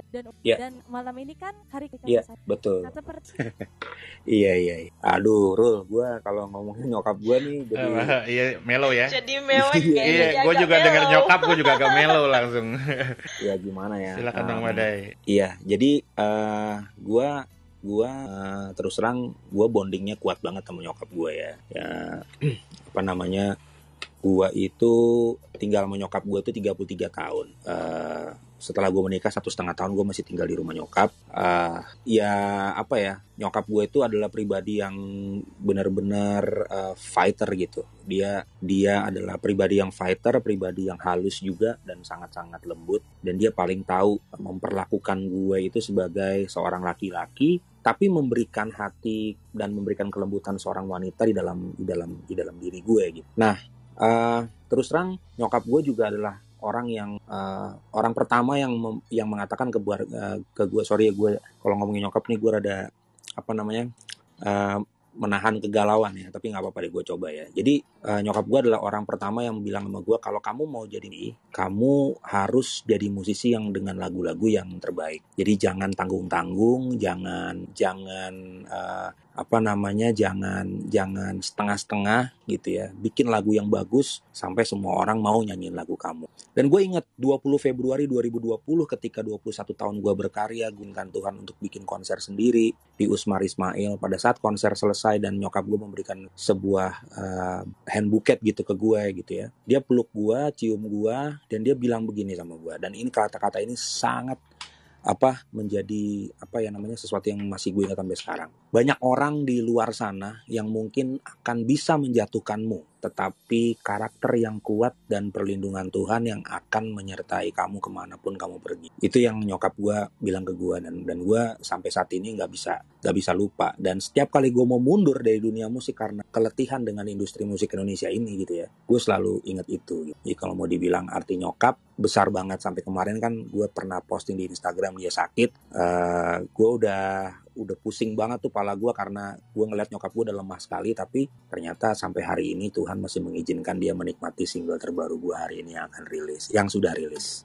dan yeah. dan malam ini kan hari kekasih yeah, betul. Nah, seperti iya iya aduh Rul gue kalau ngomongin nyokap gue nih jadi uh, iya melo ya. Jadi melo iya gue juga denger nyokap gue juga agak melo langsung. Ya gimana ya? Silakan um, bang Badai iya jadi uh, gue gue uh, terus terang gue bondingnya kuat banget sama nyokap gue ya. Ya apa namanya gue itu tinggal menyokap gue itu 33 tahun. Uh, setelah gue menikah satu setengah tahun gue masih tinggal di rumah nyokap. Uh, ya apa ya nyokap gue itu adalah pribadi yang benar-benar uh, fighter gitu. Dia dia adalah pribadi yang fighter pribadi yang halus juga dan sangat-sangat lembut. Dan dia paling tahu memperlakukan gue itu sebagai seorang laki-laki tapi memberikan hati dan memberikan kelembutan seorang wanita di dalam di dalam di dalam diri gue gitu. Nah uh, terus terang nyokap gue juga adalah orang yang uh, orang pertama yang yang mengatakan ke uh, ke gue sorry ya gue kalau ngomongin nyokap nih gue rada apa namanya uh, menahan kegalauan ya tapi nggak apa-apa deh gue coba ya. Jadi uh, nyokap gue adalah orang pertama yang bilang sama gue kalau kamu mau jadi ini kamu harus jadi musisi yang dengan lagu-lagu yang terbaik. Jadi jangan tanggung-tanggung jangan jangan uh, apa namanya jangan jangan setengah-setengah gitu ya. Bikin lagu yang bagus sampai semua orang mau nyanyiin lagu kamu. Dan gue inget 20 Februari 2020 ketika 21 tahun gue berkarya gunakan Tuhan untuk bikin konser sendiri di Usmar Ismail. Pada saat konser selesai dan nyokap gue memberikan sebuah uh, hand bouquet gitu ke gue gitu ya. Dia peluk gue cium gue dan dia bilang begini sama gue dan ini kata-kata ini sangat apa menjadi apa ya namanya sesuatu yang masih gue ingat sampai sekarang. Banyak orang di luar sana yang mungkin akan bisa menjatuhkanmu tetapi karakter yang kuat dan perlindungan Tuhan yang akan menyertai kamu ke mana pun kamu pergi. Itu yang nyokap gue bilang ke gue dan dan gue sampai saat ini nggak bisa nggak bisa lupa. Dan setiap kali gue mau mundur dari dunia musik karena keletihan dengan industri musik Indonesia ini gitu ya, gue selalu ingat itu. Jadi kalau mau dibilang arti nyokap besar banget. Sampai kemarin kan gue pernah posting di Instagram dia sakit, uh, eh, gue udah udah pusing banget tuh pala gue karena gue ngeliat nyokap gue udah lemah sekali. Tapi ternyata sampai hari ini Tuhan masih mengizinkan dia menikmati single terbaru gue hari ini yang akan rilis yang sudah rilis.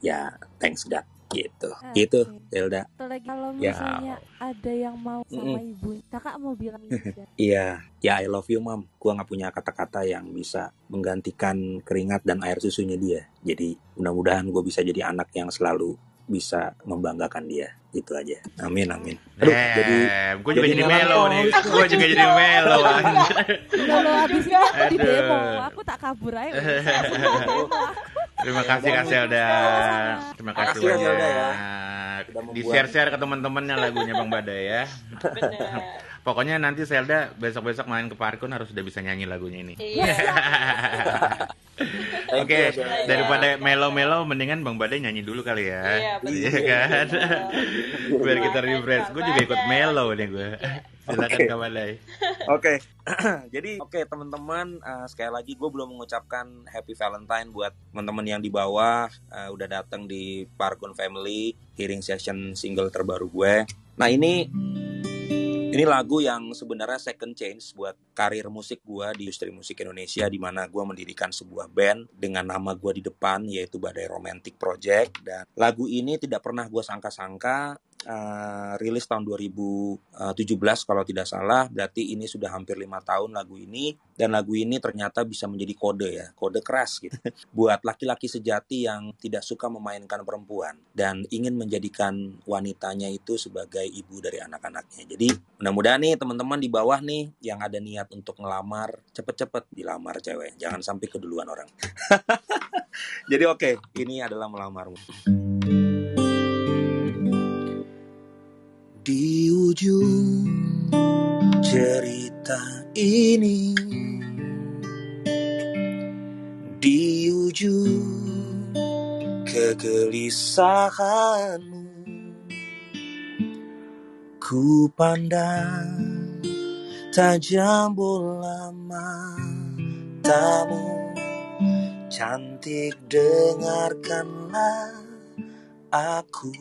Ya thanks God gitu. Ah, gitu Zelda. Kalau ya. misalnya ya. ada yang mau sama mm -mm. ibu kakak mau bilang iya. Ya I love you mom gue nggak punya kata-kata yang bisa menggantikan keringat dan air susunya dia. Jadi mudah-mudahan gue bisa jadi anak yang selalu bisa membanggakan dia. Itu aja. Amin amin. Aduh eh, jadi gue juga jadi melo nih. Gue juga jadi melo kalau habis di demo. Aku tak kabur aja terima kasih kasih udah terima kasih banyak ya. di share share ke teman-temannya lagunya bang Badai ya Pokoknya nanti Zelda besok-besok main ke Parkun harus udah bisa nyanyi lagunya ini. Iya. Oke, okay, daripada melo-melo mendingan Bang Badai nyanyi dulu kali ya. Iya, iya kan? Biar kita refresh. Gue juga ikut melo nih gue. Silakan okay. Kak Badai. Oke. Jadi oke okay, teman-teman uh, sekali lagi gue belum mengucapkan Happy Valentine buat teman-teman yang di bawah uh, udah datang di Parkun Family hearing session single terbaru gue. Nah, ini ini lagu yang sebenarnya second change buat karir musik gue di industri musik Indonesia di mana gue mendirikan sebuah band dengan nama gue di depan yaitu Badai Romantic Project dan lagu ini tidak pernah gue sangka-sangka uh, rilis tahun 2017 kalau tidak salah. Berarti ini sudah hampir lima tahun lagu ini. Dan lagu ini ternyata bisa menjadi kode ya kode keras gitu. Buat laki-laki sejati yang tidak suka memainkan perempuan dan ingin menjadikan wanitanya itu sebagai ibu dari anak-anaknya. Jadi mudah-mudahan nih teman-teman di bawah nih yang ada niat untuk ngelamar cepet-cepet dilamar cewek. Jangan sampai keduluan orang. Jadi oke okay, ini adalah melamarmu di ujung cerita ini di ujung kegelisahanmu ku pandang tajam bola matamu. Cantik dengarkanlah aku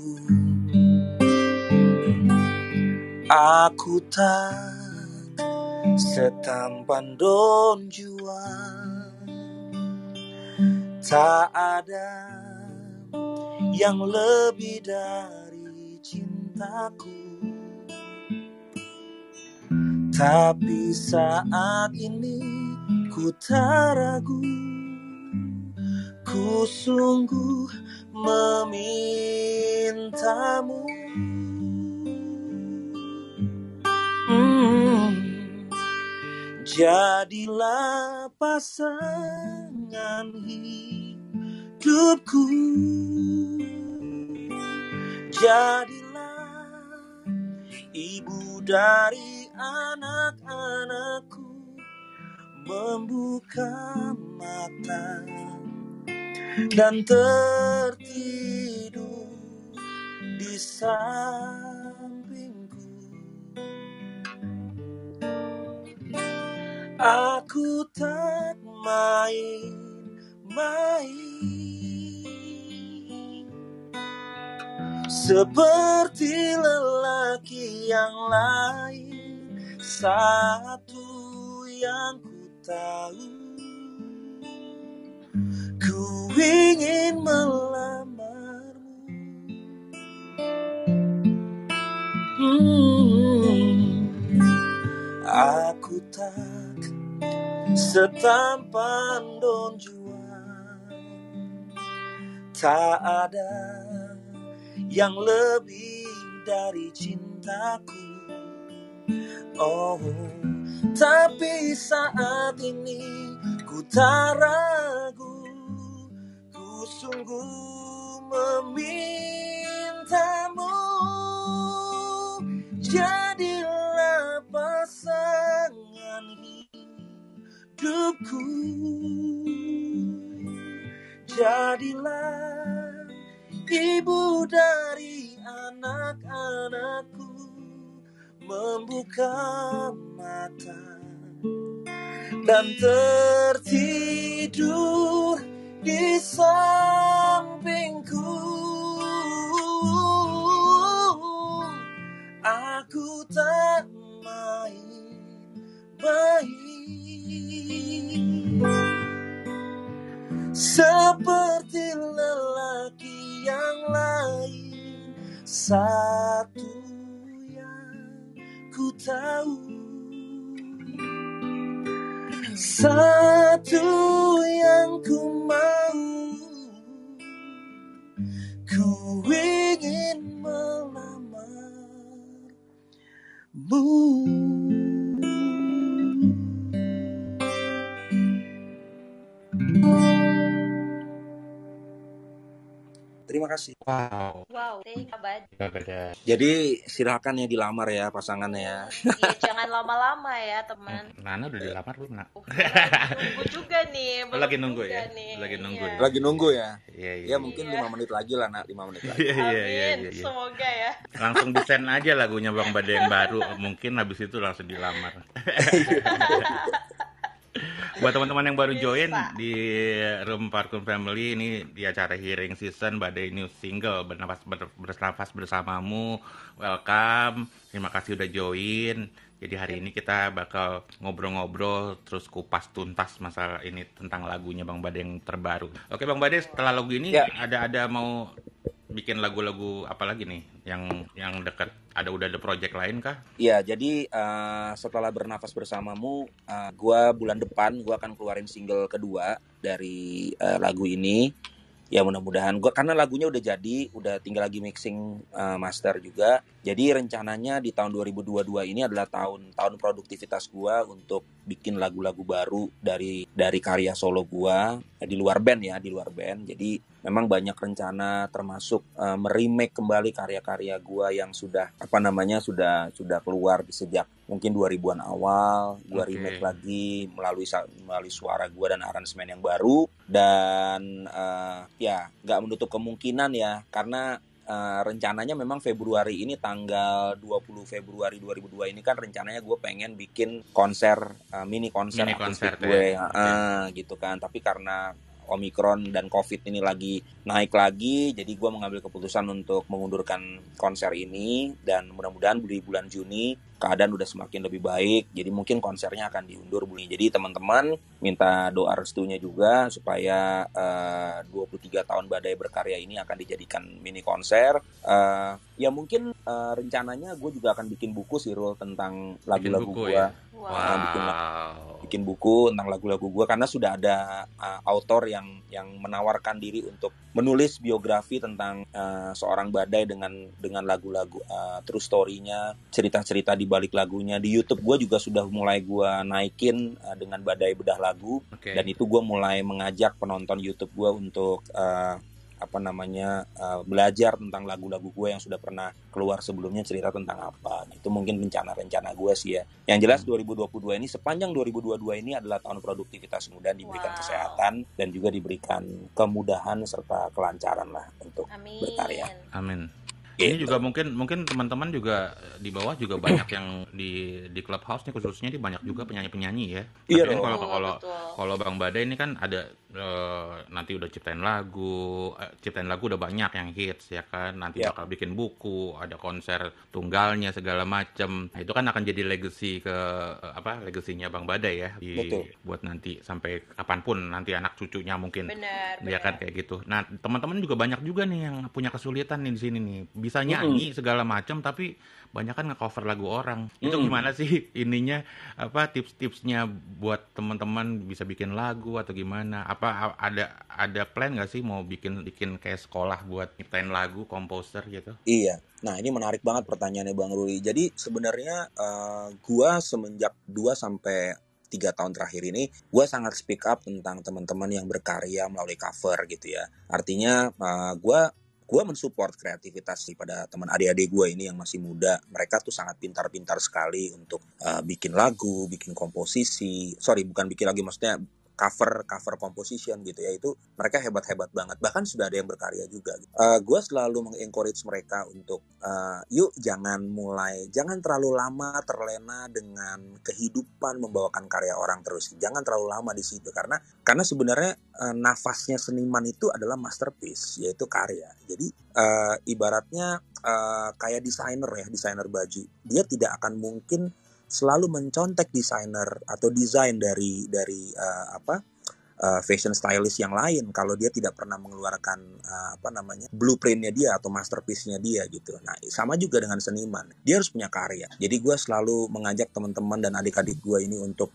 Aku tak setampan don jual. Tak ada yang lebih dari cintaku. Tapi saat ini ku tak Ku sungguh memintamu Jadilah pasangan hidupku. Jadilah ibu dari anak-anakku. Membuka mata dan tertidur di samping Aku tak main-main. Seperti lelaki yang lain Satu yang ku tahu. Ku ingin melamarmu. Hmm, Aku tak setampan Don Juan tak ada yang lebih dari cintaku. Oh, tapi saat ini ku tak ragu, ku sungguh memintamu. Jadilah hidupku. Jadilah ibu dari anak-anakku membuka mata dan tertidur di sampingku aku tak main-main seperti lelaki yang lain satu yang ku tahu. Satu yang ku mau. Ku ingin melamarmu kasih. Wow. Wow, thank you, Jadi silakan ya dilamar ya pasangannya ya. Iya, jangan lama-lama ya teman. Hmm, Nana udah dilamar belum nak? Uh, nunggu juga nih. Oh, lagi nunggu ya? Nih. Lagi nunggu Iya. ya? Lagi nunggu ya. Iya iya. Ya mungkin Iya. lima menit lagi lah nak, lima menit lagi. Iya iya iya. Amin, iya, iya. semoga ya. Langsung desain aja lagunya Bang Bade yang baru. Mungkin habis itu langsung dilamar. Buat teman-teman yang baru Bisa. join di Room Parkun Family ini di acara Hearing Season Badai New Single Bernafas ber- Bernafas bersamamu. Welcome. Terima kasih udah join. Jadi hari ini kita bakal ngobrol-ngobrol terus kupas tuntas masalah ini tentang lagunya Bang Bade yang terbaru. Oke Bang Bade, setelah lagu ini Ya. ada ada mau bikin lagu-lagu apa lagi nih yang yang dekat? Ada udah ada project lain kah? Iya, jadi eh, setelah bernafas bersamamu, eh, gua bulan depan gua akan keluarin single kedua dari eh, lagu ini. Ya mudah-mudahan gua karena lagunya udah jadi, udah tinggal lagi mixing eh, master juga. Jadi rencananya di tahun 2022 ini adalah tahun tahun produktivitas gua untuk bikin lagu-lagu baru dari dari karya solo gua eh, di luar band ya, di luar band. Jadi memang banyak rencana termasuk eh, meremake kembali karya-karya gua yang sudah apa namanya sudah sudah keluar di sejak mungkin 2000-an awal gua Oke. remake lagi melalui melalui suara gua dan aransemen yang baru dan eh, ya nggak menutup kemungkinan ya karena eh, rencananya memang Februari ini tanggal 20 Februari 2002 ini kan rencananya gue pengen bikin konser eh, mini konser Mini konser gue ya. eh, gitu kan tapi karena Omikron dan COVID ini lagi naik lagi, jadi gue mengambil keputusan untuk mengundurkan konser ini dan mudah-mudahan di bulan Juni keadaan udah semakin lebih baik, jadi mungkin konsernya akan diundur bulan. Jadi teman-teman minta doa restunya juga supaya eh, 23 tahun Badai berkarya ini akan dijadikan mini konser. Eh, ya mungkin eh, rencananya gue juga akan bikin buku sih Rul tentang lagu-lagu gue ya? Wow. Nah, bikin bikin buku tentang lagu-lagu gue karena sudah ada uh, autor yang yang menawarkan diri untuk menulis biografi tentang uh, seorang badai dengan dengan lagu-lagu uh, true story-nya cerita-cerita di balik lagunya di YouTube gue juga sudah mulai gue naikin uh, dengan badai bedah lagu Oke. dan itu gue mulai mengajak penonton YouTube gue untuk uh, apa namanya uh, belajar tentang lagu-lagu gue yang sudah pernah keluar sebelumnya cerita tentang apa itu mungkin rencana-rencana gue sih ya yang jelas 2022 ini sepanjang 2022 ini adalah tahun produktivitas muda diberikan Wow. kesehatan dan juga diberikan kemudahan serta kelancaran lah untuk Amin. berkarya. Amin. Ini gitu. juga mungkin mungkin teman-teman juga di bawah juga banyak yang di di clubhouse nih khususnya di banyak juga penyanyi-penyanyi ya. Iya Tapi kan kalau kalau kalau Bang Badai ini kan ada uh, nanti udah ciptain lagu, uh, ciptain lagu udah banyak yang hits ya kan. Nanti yeah. bakal bikin buku, ada konser tunggalnya segala macam. Nah, itu kan akan jadi legacy ke apa legasinya Bang Badai ya di, Betul. buat nanti sampai kapan pun nanti anak cucunya mungkin. Benar. Ya kan kayak gitu. Nah, teman-teman juga banyak juga nih yang punya kesulitan nih di sini nih bisa nyanyi mm -hmm. segala macam tapi banyak kan nge-cover lagu orang. Itu mm. gimana sih ininya apa tips-tipsnya buat teman-teman bisa bikin lagu atau gimana? Apa ada ada plan nggak sih mau bikin bikin kayak sekolah buat nyiptain lagu, komposer gitu? Iya. Nah, ini menarik banget pertanyaannya Bang Ruli. Jadi sebenarnya uh, gua semenjak 2 sampai tiga tahun terakhir ini gue sangat speak up tentang teman-teman yang berkarya melalui cover gitu ya artinya uh, gue gue mensupport kreativitas sih pada teman adik-adik gue ini yang masih muda. Mereka tuh sangat pintar-pintar sekali untuk uh, bikin lagu bikin komposisi. Sorry bukan bikin lagi maksudnya cover cover composition gitu ya itu mereka hebat hebat banget. Bahkan sudah ada yang berkarya juga uh, eh, gue selalu mengencourage mereka untuk uh, yuk jangan mulai jangan terlalu lama terlena dengan kehidupan membawakan karya orang terus. Jangan terlalu lama di situ karena karena sebenarnya uh, nafasnya seniman itu adalah masterpiece yaitu karya. Jadi uh, ibaratnya uh, kayak desainer ya desainer baju. Dia tidak akan mungkin selalu mencontek desainer atau desain dari dari uh, apa uh, fashion stylist yang lain kalau dia tidak pernah mengeluarkan uh, apa namanya blueprintnya dia atau masterpiece-nya dia gitu. Nah sama juga dengan seniman, dia harus punya karya. Jadi gue selalu mengajak teman-teman dan adik-adik gue ini untuk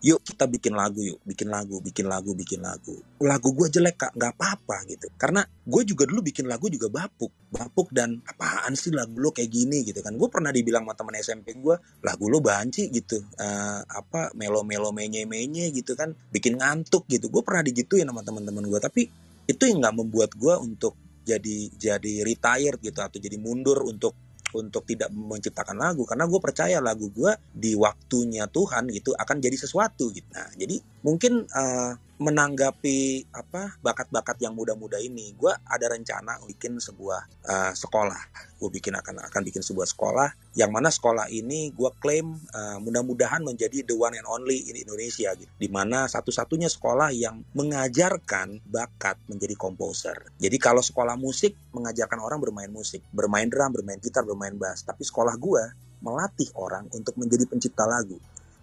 yuk kita bikin lagu yuk bikin lagu bikin lagu bikin lagu. Lagu gue jelek kak. Nggak apa-apa gitu. Karena gue juga dulu bikin lagu juga bapuk. Bapuk dan apaan sih lagu lo kayak gini gitu kan. Gue pernah dibilang sama teman SMP gue lagu lo banci gitu. Uh, apa melo melo menye menye gitu kan. Bikin ngantuk gitu. Gue pernah digituin sama teman-teman gue tapi itu yang nggak membuat gue untuk jadi jadi retired gitu atau jadi mundur untuk untuk tidak menciptakan lagu karena gue percaya lagu gue di waktunya Tuhan gitu akan jadi sesuatu gitu. Nah, jadi mungkin uh, menanggapi apa bakat-bakat yang muda-muda ini, gue ada rencana bikin sebuah uh, sekolah. Gue bikin akan akan bikin sebuah sekolah yang mana sekolah ini gue klaim uh, mudah-mudahan menjadi the one and only in Indonesia gitu. Di mana satu-satunya sekolah yang mengajarkan bakat menjadi komposer. Jadi kalau sekolah musik mengajarkan orang bermain musik, bermain drum, bermain gitar, bermain bass. Tapi sekolah gue melatih orang untuk menjadi pencipta lagu.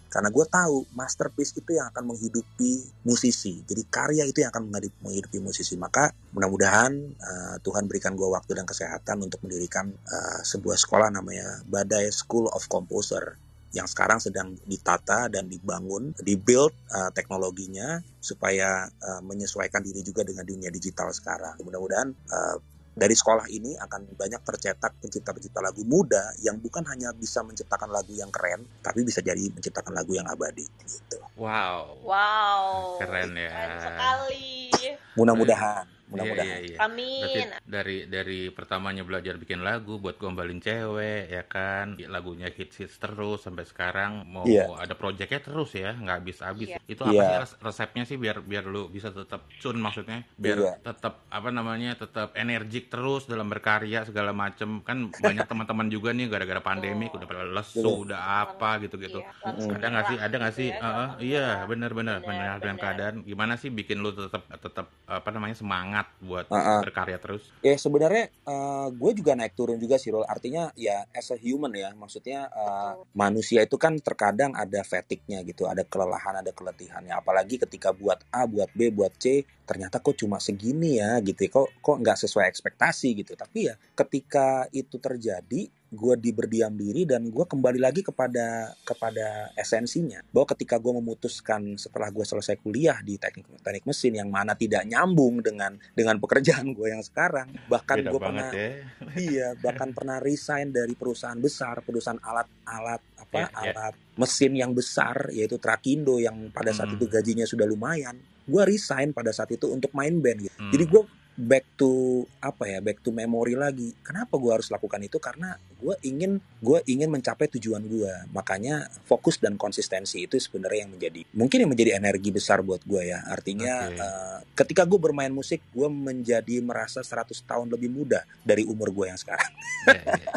Karena gue tahu masterpiece itu yang akan menghidupi musisi. Jadi karya itu yang akan menghidupi musisi. Maka mudah-mudahan uh, Tuhan berikan gue waktu dan kesehatan untuk mendirikan uh, sebuah sekolah namanya Badai School of Composer yang sekarang sedang ditata dan dibangun, dibuild uh, teknologinya supaya uh, menyesuaikan diri juga dengan dunia digital sekarang. Mudah-mudahan uh, dari sekolah ini akan banyak tercetak pencipta-pencipta lagu muda yang bukan hanya bisa menciptakan lagu yang keren, tapi bisa jadi menciptakan lagu yang abadi. Gitu. Wow. Wow. Keren ya. Keren sekali. Mudah-mudahan mudah-mudahan. Iya, iya, iya. Amin. Berarti dari dari pertamanya belajar bikin lagu buat gombalin cewek ya kan, lagunya hits hits terus sampai sekarang mau yeah. ada proyeknya terus ya, nggak habis-habis. Yeah. Itu apa yeah. sih resepnya sih biar biar lu bisa tetap cun maksudnya, biar yeah. tetap apa namanya tetap energik terus dalam berkarya segala macem kan banyak teman-teman juga nih gara-gara pandemi oh. udah pada lesu, yeah. udah apa gitu-gitu. Iya, ada nggak sih, ada nggak sih? Uh, uh, iya benar-benar benar dengan keadaan gimana sih bikin lu tetap tetap apa namanya semangat semangat buat uh -uh. berkarya terus? Ya sebenarnya uh, gue juga naik turun juga sih, Rol. Artinya ya as a human ya, maksudnya uh, manusia itu kan terkadang ada fatigue-nya gitu, ada kelelahan, ada keletihannya. Apalagi ketika buat A, buat B, buat C, ternyata kok cuma segini ya gitu, ya. kok kok nggak sesuai ekspektasi gitu. Tapi ya ketika itu terjadi, gue di berdiam diri dan gue kembali lagi kepada kepada esensinya bahwa ketika gue memutuskan setelah gue selesai kuliah di teknik teknik mesin yang mana tidak nyambung dengan dengan pekerjaan gue yang sekarang bahkan gue pernah ya. iya bahkan pernah resign dari perusahaan besar perusahaan alat-alat apa yeah, yeah. alat mesin yang besar yaitu Trakindo yang pada saat hmm. itu gajinya sudah lumayan gue resign pada saat itu untuk main band gitu hmm. jadi gue back to apa ya back to memory lagi kenapa gue harus lakukan itu karena gue ingin gue ingin mencapai tujuan gue makanya fokus dan konsistensi itu sebenarnya yang menjadi mungkin yang menjadi energi besar buat gue ya artinya okay. uh, eh, ketika gue bermain musik gue menjadi merasa 100 tahun lebih muda dari umur gue yang sekarang yeah, yeah.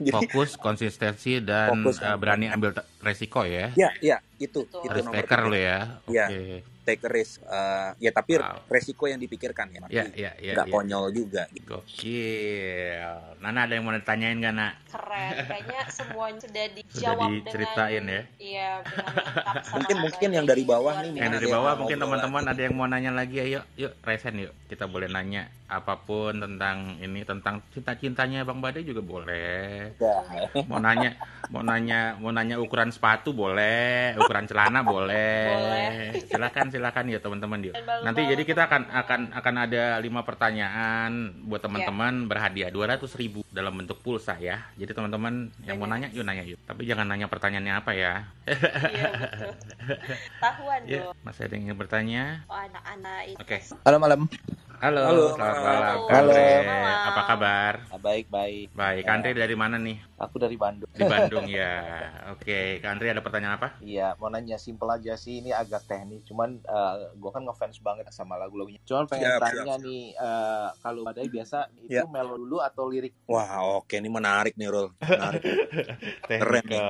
Jadi, fokus konsistensi dan fokus, uh, berani ambil resiko ya ya ya itu Betul. itu Harus nomor lo ya iya. oke okay. ya take a risk uh, ya tapi wow. resiko yang dipikirkan ya ya, ya, ya, nggak ya. konyol juga gitu. gokil. Nana ada yang mau ditanyain gak nak? Keren. Kayaknya semuanya sudah dijawab sudah diceritain dengan, ya iya mungkin mungkin yang dari bawah nih yang dari bawah mungkin teman-teman ada yang mau nanya lagi. Ayo yuk resen yuk. Kita boleh nanya apa pun tentang ini tentang cinta-cintanya Bang Bade juga boleh. Ya. Mau nanya mau nanya mau nanya ukuran sepatu boleh, ukuran celana boleh. boleh. Silakan silakan ya teman-teman yuk. Nanti jadi kita akan akan akan ada lima pertanyaan buat teman-teman ya. berhadiah dua ratus ribu dalam bentuk pulsa ya. Jadi teman-teman yang mau nanya yuk nanya yuk. Tapi jangan nanya pertanyaannya apa ya. Iya Tahuan ya, Masih ada yang ingin bertanya? Oh anak-anak Oke. Okay. Halo malam. Halo, Halo selamat malam. Halo. Halo. Apa kabar? Baik, baik. Baik, Kantri dari mana nih? Aku dari Bandung. Di Bandung ya. Oke, Kantri ada pertanyaan apa? Iya, mau nanya simpel aja sih. Ini agak teknis, cuman uh, eh, gue kan ngefans banget sama lagu-lagunya. Cuman pengen siap, tanya siap. nih, uh, kalau badai biasa itu ya. melo dulu atau lirik? Wah, oke, ini menarik nih, Rul. Menarik. Keren nih.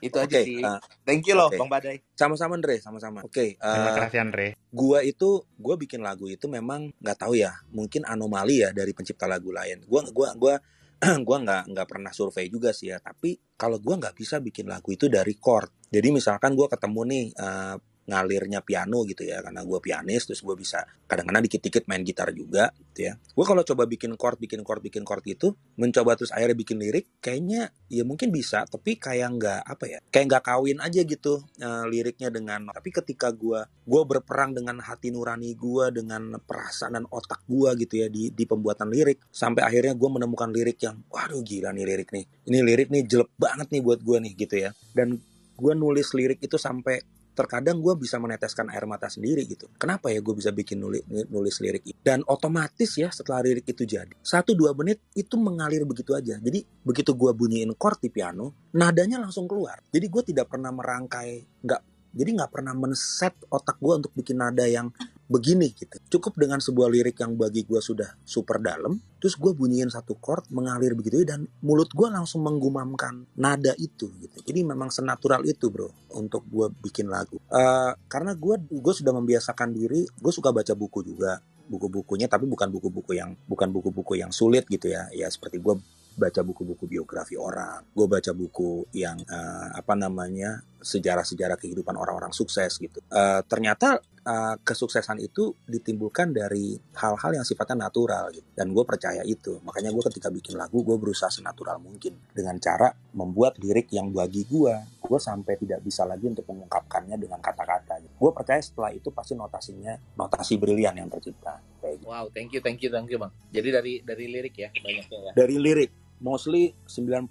Itu aja okay, sih. Uh, Thank you loh, okay. Bang Badai. Sama-sama, Andre. Sama-sama. Oke. Okay, uh, Terima kasih, Andre. Gua itu, gue bikin lagu itu memang nggak tahu ya mungkin anomali ya dari pencipta lagu lain. Gue gua gua gua nggak nggak pernah survei juga sih ya tapi kalau gue nggak bisa bikin lagu itu dari chord. Jadi misalkan gue ketemu nih uh, ngalirnya piano gitu ya karena gue pianis terus gue bisa kadang-kadang dikit-dikit main gitar juga gitu ya. Gue kalau coba bikin chord bikin chord bikin chord itu mencoba terus akhirnya bikin lirik kayaknya ya mungkin bisa tapi kayak nggak apa ya kayak nggak kawin aja gitu uh, liriknya dengan tapi ketika gue gue berperang dengan hati nurani gue dengan perasaan dan otak gue gitu ya di di pembuatan lirik sampai akhirnya gue menemukan lirik yang waduh gila nih lirik nih. Ini lirik nih jelek banget nih buat gue nih gitu ya. Dan gue nulis lirik itu sampai terkadang gue bisa meneteskan air mata sendiri gitu. Kenapa ya gue bisa bikin nulis, nulis lirik itu? Dan otomatis ya setelah lirik itu jadi, satu dua menit itu mengalir begitu aja. Jadi begitu gue bunyiin chord di piano, nadanya langsung keluar. Jadi gue tidak pernah merangkai, nggak jadi nggak pernah men-set otak gue untuk bikin nada yang begini gitu. Cukup dengan sebuah lirik yang bagi gue sudah super dalam, terus gue bunyiin satu chord mengalir begitu dan mulut gue langsung menggumamkan nada itu gitu. Jadi memang senatural itu bro untuk gue bikin lagu. Uh, karena gue gue sudah membiasakan diri, gue suka baca buku juga buku-bukunya tapi bukan buku-buku yang bukan buku-buku yang sulit gitu ya ya seperti gue baca buku-buku biografi orang, gue baca buku yang uh, apa namanya sejarah-sejarah kehidupan orang-orang sukses gitu. Uh, ternyata uh, kesuksesan itu ditimbulkan dari hal-hal yang sifatnya natural gitu. Dan gue percaya itu. Makanya gue ketika bikin lagu gue berusaha senatural mungkin dengan cara membuat lirik yang bagi gue, gue sampai tidak bisa lagi untuk mengungkapkannya dengan kata-kata. Gitu. Gue percaya setelah itu pasti notasinya notasi brilian yang tercipta. Kayak gitu. Wow, thank you, thank you, thank you bang. Jadi dari dari lirik ya banyaknya ya. Dari lirik mostly 99%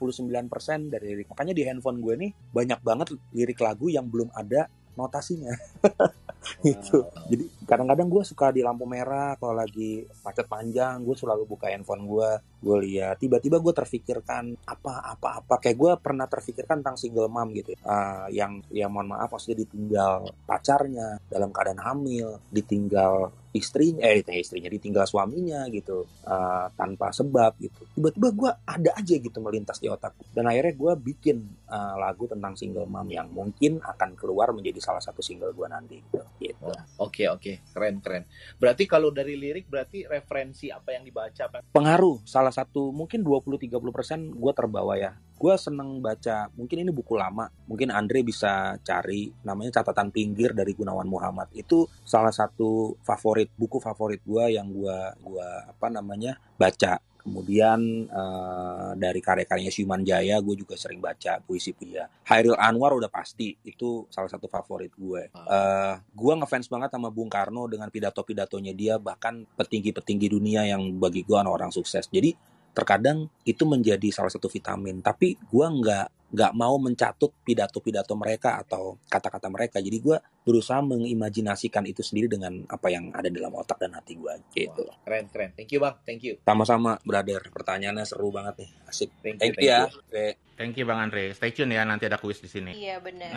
dari lirik. Makanya di handphone gue nih banyak banget lirik lagu yang belum ada notasinya. gitu. Jadi kadang-kadang gue suka di lampu merah kalau lagi macet panjang, gue selalu buka handphone gue, gue lihat. Tiba-tiba gue terfikirkan apa apa apa kayak gue pernah terfikirkan tentang single mom gitu, uh, yang yang mohon maaf maksudnya ditinggal pacarnya dalam keadaan hamil, ditinggal istrinya eh istrinya ditinggal suaminya gitu uh, tanpa sebab gitu tiba-tiba gue ada aja gitu melintas di otakku dan akhirnya gue bikin uh, lagu tentang single mom yang mungkin akan keluar menjadi salah satu single gue nanti gitu. gitu. Oke oh, oke okay, keren keren. Berarti kalau dari lirik berarti referensi apa yang dibaca? Pengaruh salah satu mungkin 20-30 persen gue terbawa ya. Gue seneng baca mungkin ini buku lama mungkin Andre bisa cari namanya catatan pinggir dari Gunawan Muhammad itu salah satu favorit buku favorit gue yang gue gua apa namanya baca kemudian uh, dari karya-karyanya Syuman Jaya gue juga sering baca puisi puisi Hairil Anwar udah pasti itu salah satu favorit gue uh, gue ngefans banget sama Bung Karno dengan pidato-pidatonya dia bahkan petinggi-petinggi dunia yang bagi gue orang sukses. Jadi terkadang itu menjadi salah satu vitamin. Tapi gue nggak nggak mau mencatut pidato-pidato mereka atau kata-kata mereka. Jadi gue berusaha mengimajinasikan itu sendiri dengan apa yang ada dalam otak dan hati gue gitu. Wow, keren keren. Thank you bang. Thank you. Sama-sama brother. Pertanyaannya seru banget nih. Asik. Thank you, Thank thank you ya. you. Thank you Bang Andre. Stay tune ya nanti ada kuis di sini. Iya benar.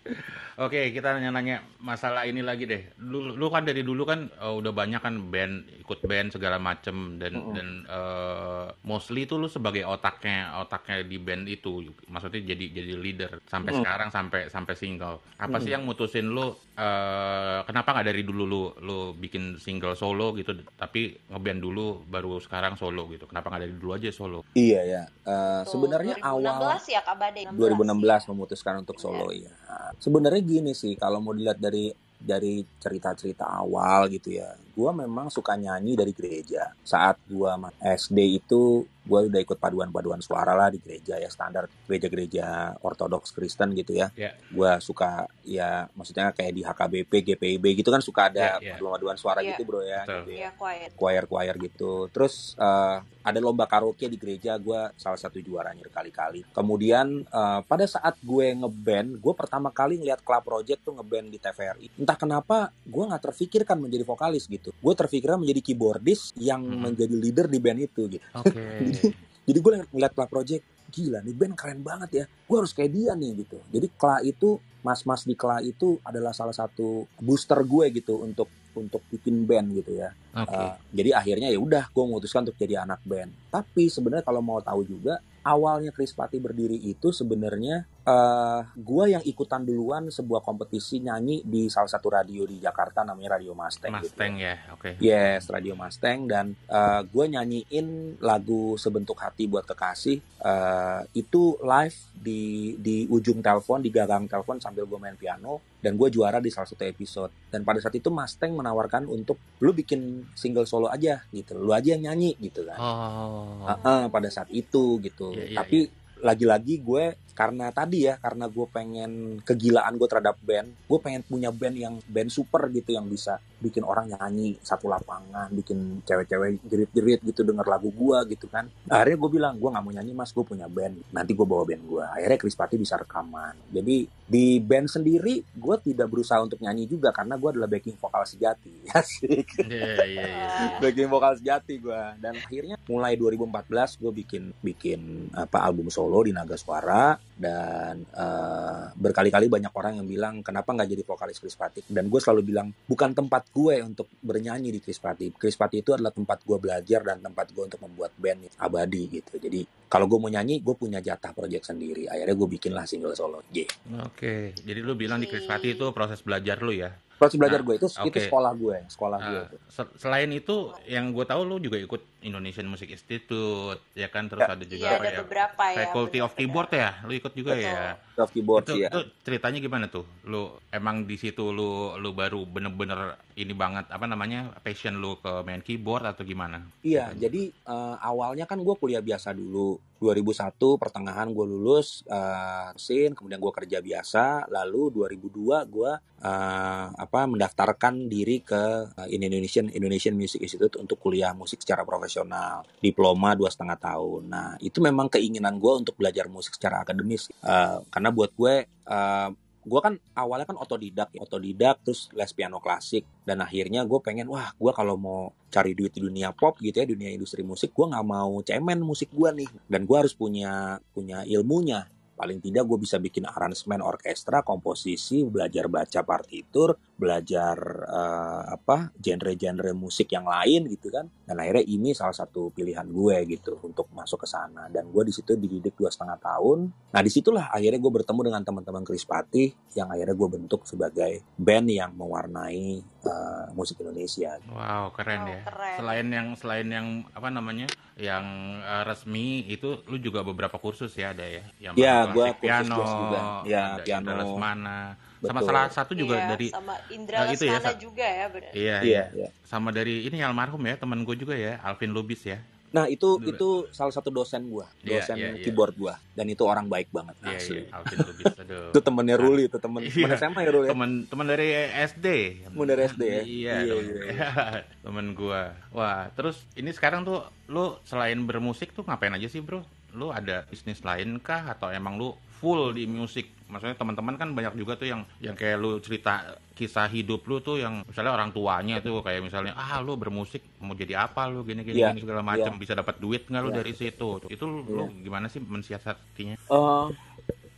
Oke, kita nanya-nanya masalah ini lagi deh. Lu, lu kan dari dulu kan uh, udah banyak kan band, ikut band segala macem dan Mm-mm. dan uh, mostly itu lu sebagai otaknya otaknya di band itu. Maksudnya jadi jadi leader sampai Mm. sekarang sampai sampai single. Apa sih Mm. yang mutusin lu uh, kenapa nggak dari dulu lu lu bikin single solo gitu tapi ngeband dulu baru sekarang solo gitu. Kenapa nggak dari dulu aja solo? Iya ya. Tuh, sebenarnya 2016 awal ya Kak Bade. 2016 memutuskan untuk solo ya. Sebenarnya gini sih kalau mau dilihat dari dari cerita-cerita awal gitu ya. Gua memang suka nyanyi dari gereja. Saat gua ma- SD itu gua udah ikut paduan-paduan suara lah di gereja ya standar gereja-gereja ortodoks Kristen gitu ya. Ya. Gua suka ya maksudnya kayak di HKBP, GPIB gitu kan suka ada ya. paduan-paduan suara Ya. gitu bro ya. Betul. gitu ya Iya quiet. choir-choir gitu. Terus eh, ada lomba karaoke di gereja, gue salah satu juaranya berkali-kali. Kemudian eh, pada saat gue ngeband, gue pertama kali ngeliat Club Project tuh ngeband di TVRI. Entah kenapa gue nggak terfikirkan menjadi vokalis gitu. Gue terfikirkan menjadi keyboardist yang Hmm. menjadi leader di band itu gitu. Oke. Jadi gue ngeliat Club Project, gila nih band keren banget ya. Gue harus kayak dia nih gitu. Jadi Kla itu, mas-mas di Kla itu adalah salah satu booster gue gitu untuk untuk bikin band gitu ya. Oke. Uh, jadi akhirnya ya udah gue memutuskan untuk jadi anak band. Tapi sebenarnya kalau mau tahu juga awalnya Chris Pati berdiri itu sebenarnya eh gue yang ikutan duluan sebuah kompetisi nyanyi di salah satu radio di Jakarta namanya Radio Mustang. gitu. Mustang ya. Oke. Yes, Radio Mustang dan eh gue nyanyiin lagu sebentuk hati buat kekasih eh itu live di di ujung telepon di gagang telepon sambil gue main piano dan gue juara di salah satu episode dan pada saat itu Mustang menawarkan untuk lu bikin single solo aja gitu, lu aja yang nyanyi gitu kan. Oh. Heeh, pada saat itu gitu. Iya, iya, Tapi lagi-lagi gue karena tadi ya karena gue pengen kegilaan gue terhadap band gue pengen punya band yang band super gitu yang bisa bikin orang nyanyi satu lapangan bikin cewek-cewek jerit-jerit gitu denger lagu gue gitu kan. Akhirnya gue bilang gue nggak mau nyanyi mas gue punya band. Nanti gue bawa band gue. Akhirnya Chris Pati bisa rekaman. Jadi di band sendiri gue tidak berusaha untuk nyanyi juga karena gue adalah backing vokal sejati. Asik. Iya, iya, iya. backing vokal sejati gue dan akhirnya mulai 2014 gue bikin bikin apa album solo di Naga Suara. Dan eh, berkali-kali banyak orang yang bilang kenapa nggak jadi vokalis Chris Pati dan gue selalu bilang bukan tempat gue untuk bernyanyi di Chris Pati Chris Pati itu adalah tempat gue belajar dan tempat gue untuk membuat band abadi gitu. Jadi kalau gue mau nyanyi gue punya jatah project sendiri. Akhirnya gue bikin lah single solo yeah. Oke, jadi lu bilang di Chris Pati itu proses belajar lu ya. Proses belajar Nah, gue itu itu oke. sekolah gue sekolah gue Nah, itu. se- selain itu, yang gue tahu lu juga ikut Indonesian Music Institute, ya kan? Terus ada juga Iya apa ada ya? beberapa ya. Faculty of. Keyboard ya, lu ikut juga Betul. ya. of keyboard Itu, sih ya itu ceritanya gimana tuh? Lu emang di situ lu lu baru bener-bener ini banget apa namanya passion lu ke main keyboard atau gimana? Iya, jadi eh, awalnya kan gue kuliah biasa dulu. 2001 pertengahan gue lulus eh sin, kemudian gue kerja biasa. Lalu 2002 gue eh, apa mendaftarkan diri ke eh, Indonesian Indonesian Music Institute untuk kuliah musik secara profesional, diploma dua setengah tahun. Nah itu memang keinginan gue untuk belajar musik secara akademis, Eh, karena buat gue eh, gue kan awalnya kan otodidak ya. otodidak terus les piano klasik dan akhirnya gue pengen wah gue kalau mau cari duit di dunia pop gitu ya dunia industri musik gue nggak mau cemen musik gue nih dan gue harus punya punya ilmunya paling tidak gue bisa bikin aransemen orkestra komposisi belajar baca partitur belajar eh, apa genre-genre musik yang lain gitu kan dan akhirnya ini salah satu pilihan gue gitu untuk masuk ke sana dan gue di situ dididik dua setengah tahun nah di situlah akhirnya gue bertemu dengan teman-teman Chris Pati yang akhirnya gue bentuk sebagai band yang mewarnai eh, musik Indonesia Wow, keren Wow, ya. keren. Selain yang selain yang apa namanya? yang eh, resmi itu lu juga beberapa kursus ya ada ya. Yang klasik gua piano, juga. Ada piano. Lesmana. Sama Betul. salah satu juga Iya, dari sama Indra Nah, itu ya, juga ya benar. iya, iya iya. iya Sama dari ini almarhum ya, teman gue juga ya, Alvin Lubis ya. Nah itu Dulu. itu salah satu dosen gua, Iya, dosen iya, iya. keyboard gua, dan itu orang baik banget Iya, asli. iya, Alvin Lubis. Aduh. Itu temennya Ruli, itu temen Iya. temen SMA ya Ruli. ya? teman teman dari SD Temen dari SD ya? iya Iya, temen, iya, temen gua wah terus ini sekarang tuh lu selain bermusik tuh ngapain aja sih bro lu ada bisnis lain kah atau emang lu full di musik maksudnya teman-teman kan banyak juga tuh yang yang kayak lu cerita kisah hidup lu tuh yang misalnya orang tuanya tuh kayak misalnya ah lu bermusik mau jadi apa lu gini gini, yeah. gini segala macam yeah. bisa dapat duit nggak lu yeah. dari situ itu yeah. lu gimana sih mensiasatinya uh,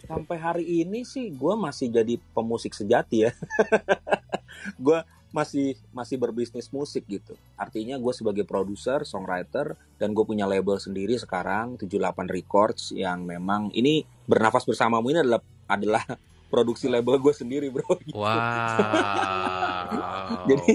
sampai hari ini sih gue masih jadi pemusik sejati ya gue masih masih berbisnis musik gitu. Artinya gue sebagai produser, songwriter, dan gue punya label sendiri sekarang 78 Records yang memang ini bernafas bersamamu ini adalah adalah produksi label gue sendiri bro. Gitu. Wow. jadi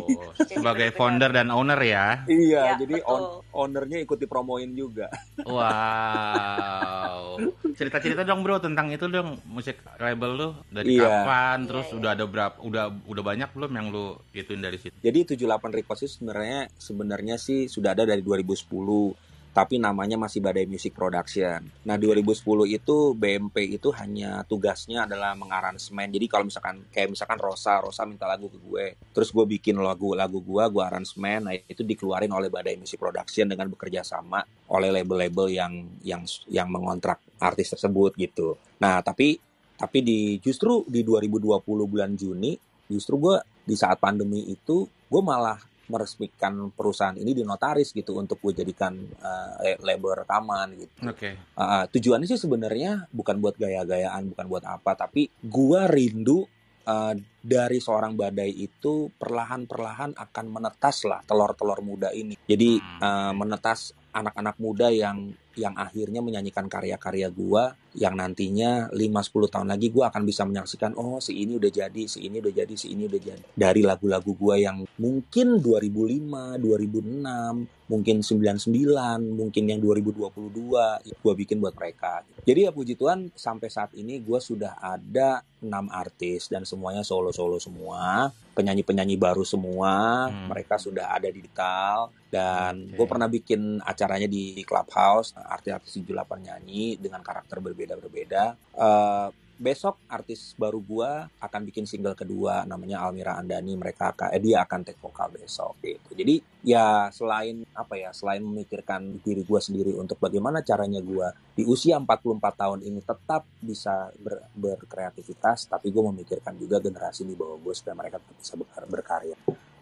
sebagai founder dan owner ya. Iya, ya, jadi on, ownernya ikut dipromoin juga. Wow. Cerita-cerita dong bro tentang itu dong musik label lu dari iya. kapan, terus iya, iya. udah ada berapa, udah udah banyak belum yang lu ituin dari situ? Jadi 78 Records itu sebenarnya sebenarnya sih sudah ada dari 2010 tapi namanya masih Badai Music Production. Nah, 2010 itu BMP itu hanya tugasnya adalah mengaransemen. Jadi kalau misalkan kayak misalkan Rosa, Rosa minta lagu ke gue, terus gue bikin lagu-lagu gue, gue aransemen, nah itu dikeluarin oleh Badai Music Production dengan bekerja sama oleh label-label yang yang yang mengontrak artis tersebut gitu. Nah, tapi tapi di justru di 2020 bulan Juni justru gue di saat pandemi itu gue malah meresmikan perusahaan ini di notaris gitu untuk gue jadikan uh, label rekaman gitu. Oke. Okay. Uh, tujuannya sih sebenarnya bukan buat gaya-gayaan, bukan buat apa, tapi gue rindu uh, dari seorang badai itu perlahan-perlahan akan menetas lah telur-telur muda ini. Jadi uh, menetas anak-anak muda yang yang akhirnya menyanyikan karya-karya gua yang nantinya 5-10 tahun lagi gua akan bisa menyaksikan oh si ini udah jadi, si ini udah jadi, si ini udah jadi dari lagu-lagu gua yang mungkin 2005, 2006, mungkin 99, mungkin yang 2022 gua bikin buat mereka. Jadi ya puji Tuhan sampai saat ini gua sudah ada 6 artis dan semuanya solo-solo semua, penyanyi-penyanyi baru semua, hmm. mereka sudah ada di digital dan okay. gue pernah bikin acaranya di Clubhouse artis-artis 78 nyanyi dengan karakter berbeda-berbeda. Uh, besok artis baru gue akan bikin single kedua namanya Almira Andani. Mereka akan eh, dia akan take vokal besok gitu. Jadi ya selain apa ya selain memikirkan diri gue sendiri untuk bagaimana caranya gue di usia 44 tahun ini tetap bisa ber, berkreativitas tapi gue memikirkan juga generasi di bawah gue supaya mereka tetap bisa berkarya.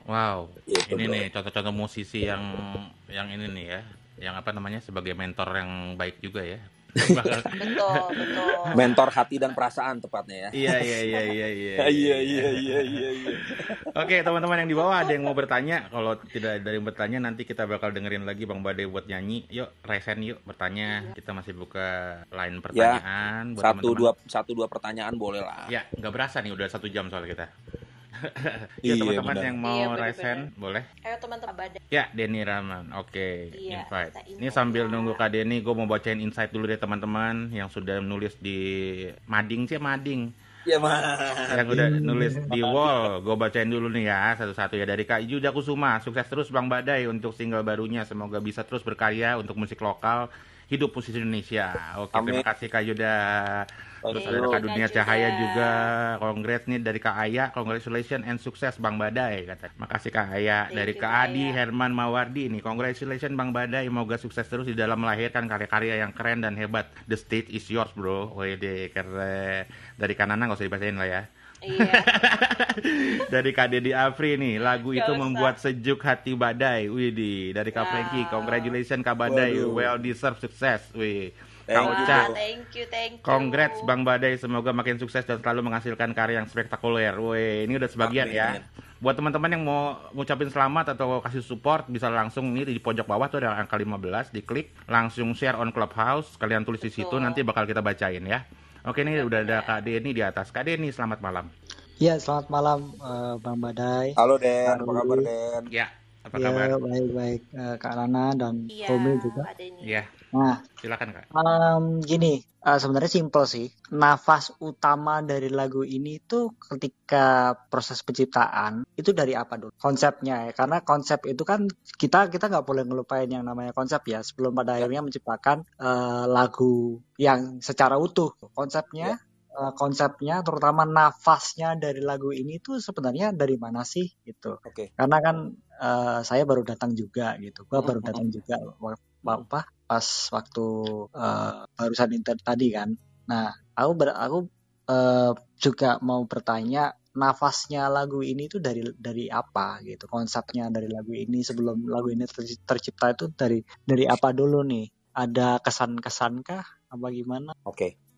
Wow, itu ini bro. nih contoh-contoh musisi yang yang ini nih ya, yang apa namanya sebagai mentor yang baik juga ya. betul, betul. Mentor hati dan perasaan tepatnya ya. Iya, iya, iya, iya, iya. Iya, iya, iya, iya, iya. Oke, teman-teman yang di bawah ada yang mau bertanya? Kalau tidak ada yang bertanya nanti kita bakal dengerin lagi Bang Bade buat nyanyi. Yuk, resen yuk bertanya. Kita masih buka line ya, pertanyaan ya, buat satu teman -teman. dua satu dua pertanyaan boleh lah. Ya, nggak berasa nih udah satu jam soal kita. ya teman-teman yang mau iya, resen boleh. Ayo teman-teman badai. Ya Denny Rahman, oke okay. iya, invite. Ini sambil ya. nunggu Kak Denny, gue mau bacain insight dulu deh teman-teman yang sudah nulis di Mading sih Mading. Ya mah. Yang udah nulis di wall, gue bacain dulu nih ya satu-satu ya dari Kak Yuda Kusuma. Sukses terus Bang Badai untuk single barunya. Semoga bisa terus berkarya untuk musik lokal hidup musisi Indonesia. Oke, Amin. terima kasih Kak Yuda. Terus ada Kak Dunia Cahaya juga. Kongres nih dari Kak Aya. Congratulations and sukses Bang Badai kata. Makasih Kak Aya. Dari Kak Adi Herman Mawardi nih. Congratulations Bang Badai. Semoga sukses terus di dalam melahirkan karya-karya yang keren dan hebat. The stage is yours bro. Wede keren. Dari Kanana nggak usah dibacain lah ya. Iya. dari Kak Deddy Afri nih, lagu Gak itu usah. membuat sejuk hati badai. Widih, dari Kak wow. Frankie, congratulations Kak Badai, Waduh. well deserved sukses. Wih. Ocha. Thank you, thank you. Congrats Bang Badai, semoga makin sukses dan selalu menghasilkan karya yang spektakuler. Woi, ini udah sebagian Amin. ya. Buat teman-teman yang mau ngucapin selamat atau kasih support bisa langsung ini di pojok bawah tuh ada angka 15, diklik langsung share on Clubhouse, kalian tulis di situ nanti bakal kita bacain ya. Oke nih udah ada Kak Denny di atas. Kak Denny selamat malam. Ya selamat malam uh, Bang Badai. Halo Den, apa kabar Den? Ya apa ya, kabar? Baik baik uh, Kak Rana dan ya, juga. Iya. Nah, silakan kak. Um, gini, uh, sebenarnya simpel sih. Nafas utama dari lagu ini tuh ketika proses penciptaan itu dari apa dulu? Konsepnya ya, karena konsep itu kan kita kita nggak boleh ngelupain yang namanya konsep ya. Sebelum pada ya. akhirnya menciptakan uh, lagu yang secara utuh. Konsepnya ya uh, konsepnya terutama nafasnya dari lagu ini tuh sebenarnya dari mana sih gitu. Oke. Okay. Karena kan uh, saya baru datang juga gitu. Gua baru datang juga apa pas waktu uh, barusan inter tadi kan. Nah, aku ber, aku uh, juga mau bertanya nafasnya lagu ini tuh dari dari apa gitu konsepnya dari lagu ini sebelum lagu ini tercipta itu dari dari apa dulu nih ada kesan-kesan kah apa gimana? Oke. Okay.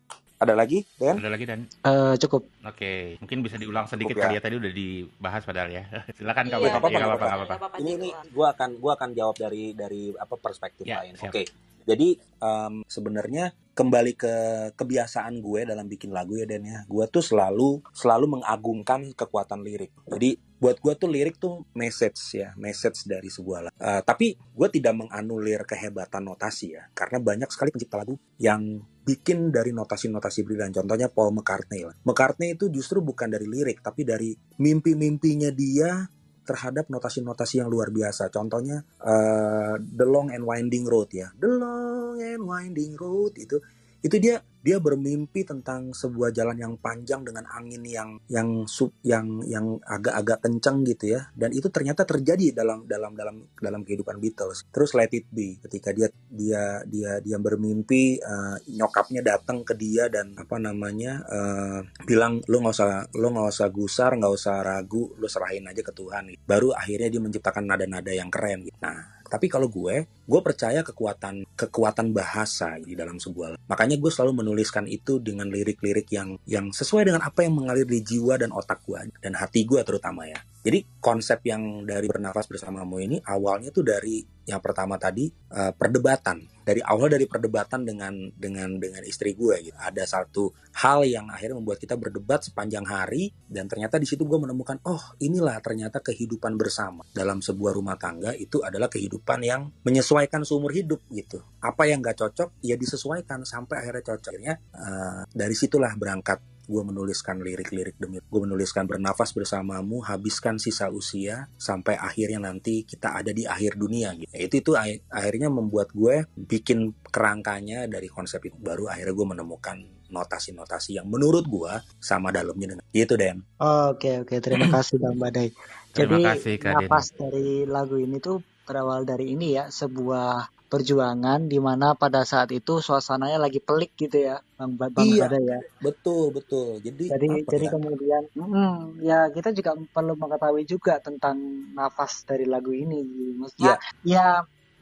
Ada lagi, Dan? Ada lagi, Dan? Uh, cukup. Oke, okay. mungkin bisa diulang sedikit cukup, ya. kali ya tadi udah dibahas padahal ya. Silakan Kak. Iya, apa, apa, apa, apa, apa, apa. Ini ini gua akan gua akan jawab dari dari apa perspektif ya, lain. Oke. Okay. Jadi um, sebenarnya kembali ke kebiasaan gue dalam bikin lagu ya Dan ya. Gue tuh selalu selalu mengagungkan kekuatan lirik. Jadi buat gue tuh lirik tuh message ya, message dari sebuah lagu. Uh, tapi gue tidak menganulir kehebatan notasi ya, karena banyak sekali pencipta lagu yang bikin dari notasi-notasi brilian. Contohnya Paul McCartney lah. McCartney itu justru bukan dari lirik, tapi dari mimpi-mimpinya dia terhadap notasi-notasi yang luar biasa. Contohnya uh, The Long and Winding Road ya. The Long and Winding Road itu itu dia dia bermimpi tentang sebuah jalan yang panjang dengan angin yang yang sub yang yang agak-agak kencang gitu ya. Dan itu ternyata terjadi dalam dalam dalam dalam kehidupan Beatles. Terus Let It Be ketika dia dia dia dia bermimpi uh, nyokapnya datang ke dia dan apa namanya uh, bilang lo nggak usah lo nggak usah gusar nggak usah ragu lo serahin aja ke Tuhan. Baru akhirnya dia menciptakan nada-nada yang keren. Gitu. nah tapi kalau gue, gue percaya kekuatan kekuatan bahasa di dalam sebuah. Makanya gue selalu menuliskan itu dengan lirik-lirik yang yang sesuai dengan apa yang mengalir di jiwa dan otak gue dan hati gue terutama ya. Jadi konsep yang dari bernafas bersamamu ini awalnya tuh dari yang pertama tadi uh, perdebatan. Dari awal dari perdebatan dengan dengan dengan istri gue gitu. Ada satu hal yang akhirnya membuat kita berdebat sepanjang hari dan ternyata di situ gue menemukan oh inilah ternyata kehidupan bersama dalam sebuah rumah tangga itu adalah kehidupan yang menyesuaikan seumur hidup gitu. Apa yang gak cocok ya disesuaikan sampai akhirnya cocok. Akhirnya uh, dari situlah berangkat gue menuliskan lirik-lirik demi gue menuliskan bernafas bersamamu habiskan sisa usia sampai akhirnya nanti kita ada di akhir dunia gitu itu itu akhirnya membuat gue bikin kerangkanya dari konsep itu baru akhirnya gue menemukan notasi-notasi yang menurut gue sama dalamnya dengan itu Den. Oke okay, oke okay. terima kasih Bang Badai. Jadi kasih, nafas dari lagu ini tuh berawal dari ini ya sebuah perjuangan di mana pada saat itu suasananya lagi pelik gitu ya bang bang iya, ya. Betul betul. Jadi jadi jadi ya? kemudian hmm, ya kita juga perlu mengetahui juga tentang nafas dari lagu ini. Maksudnya ya, ya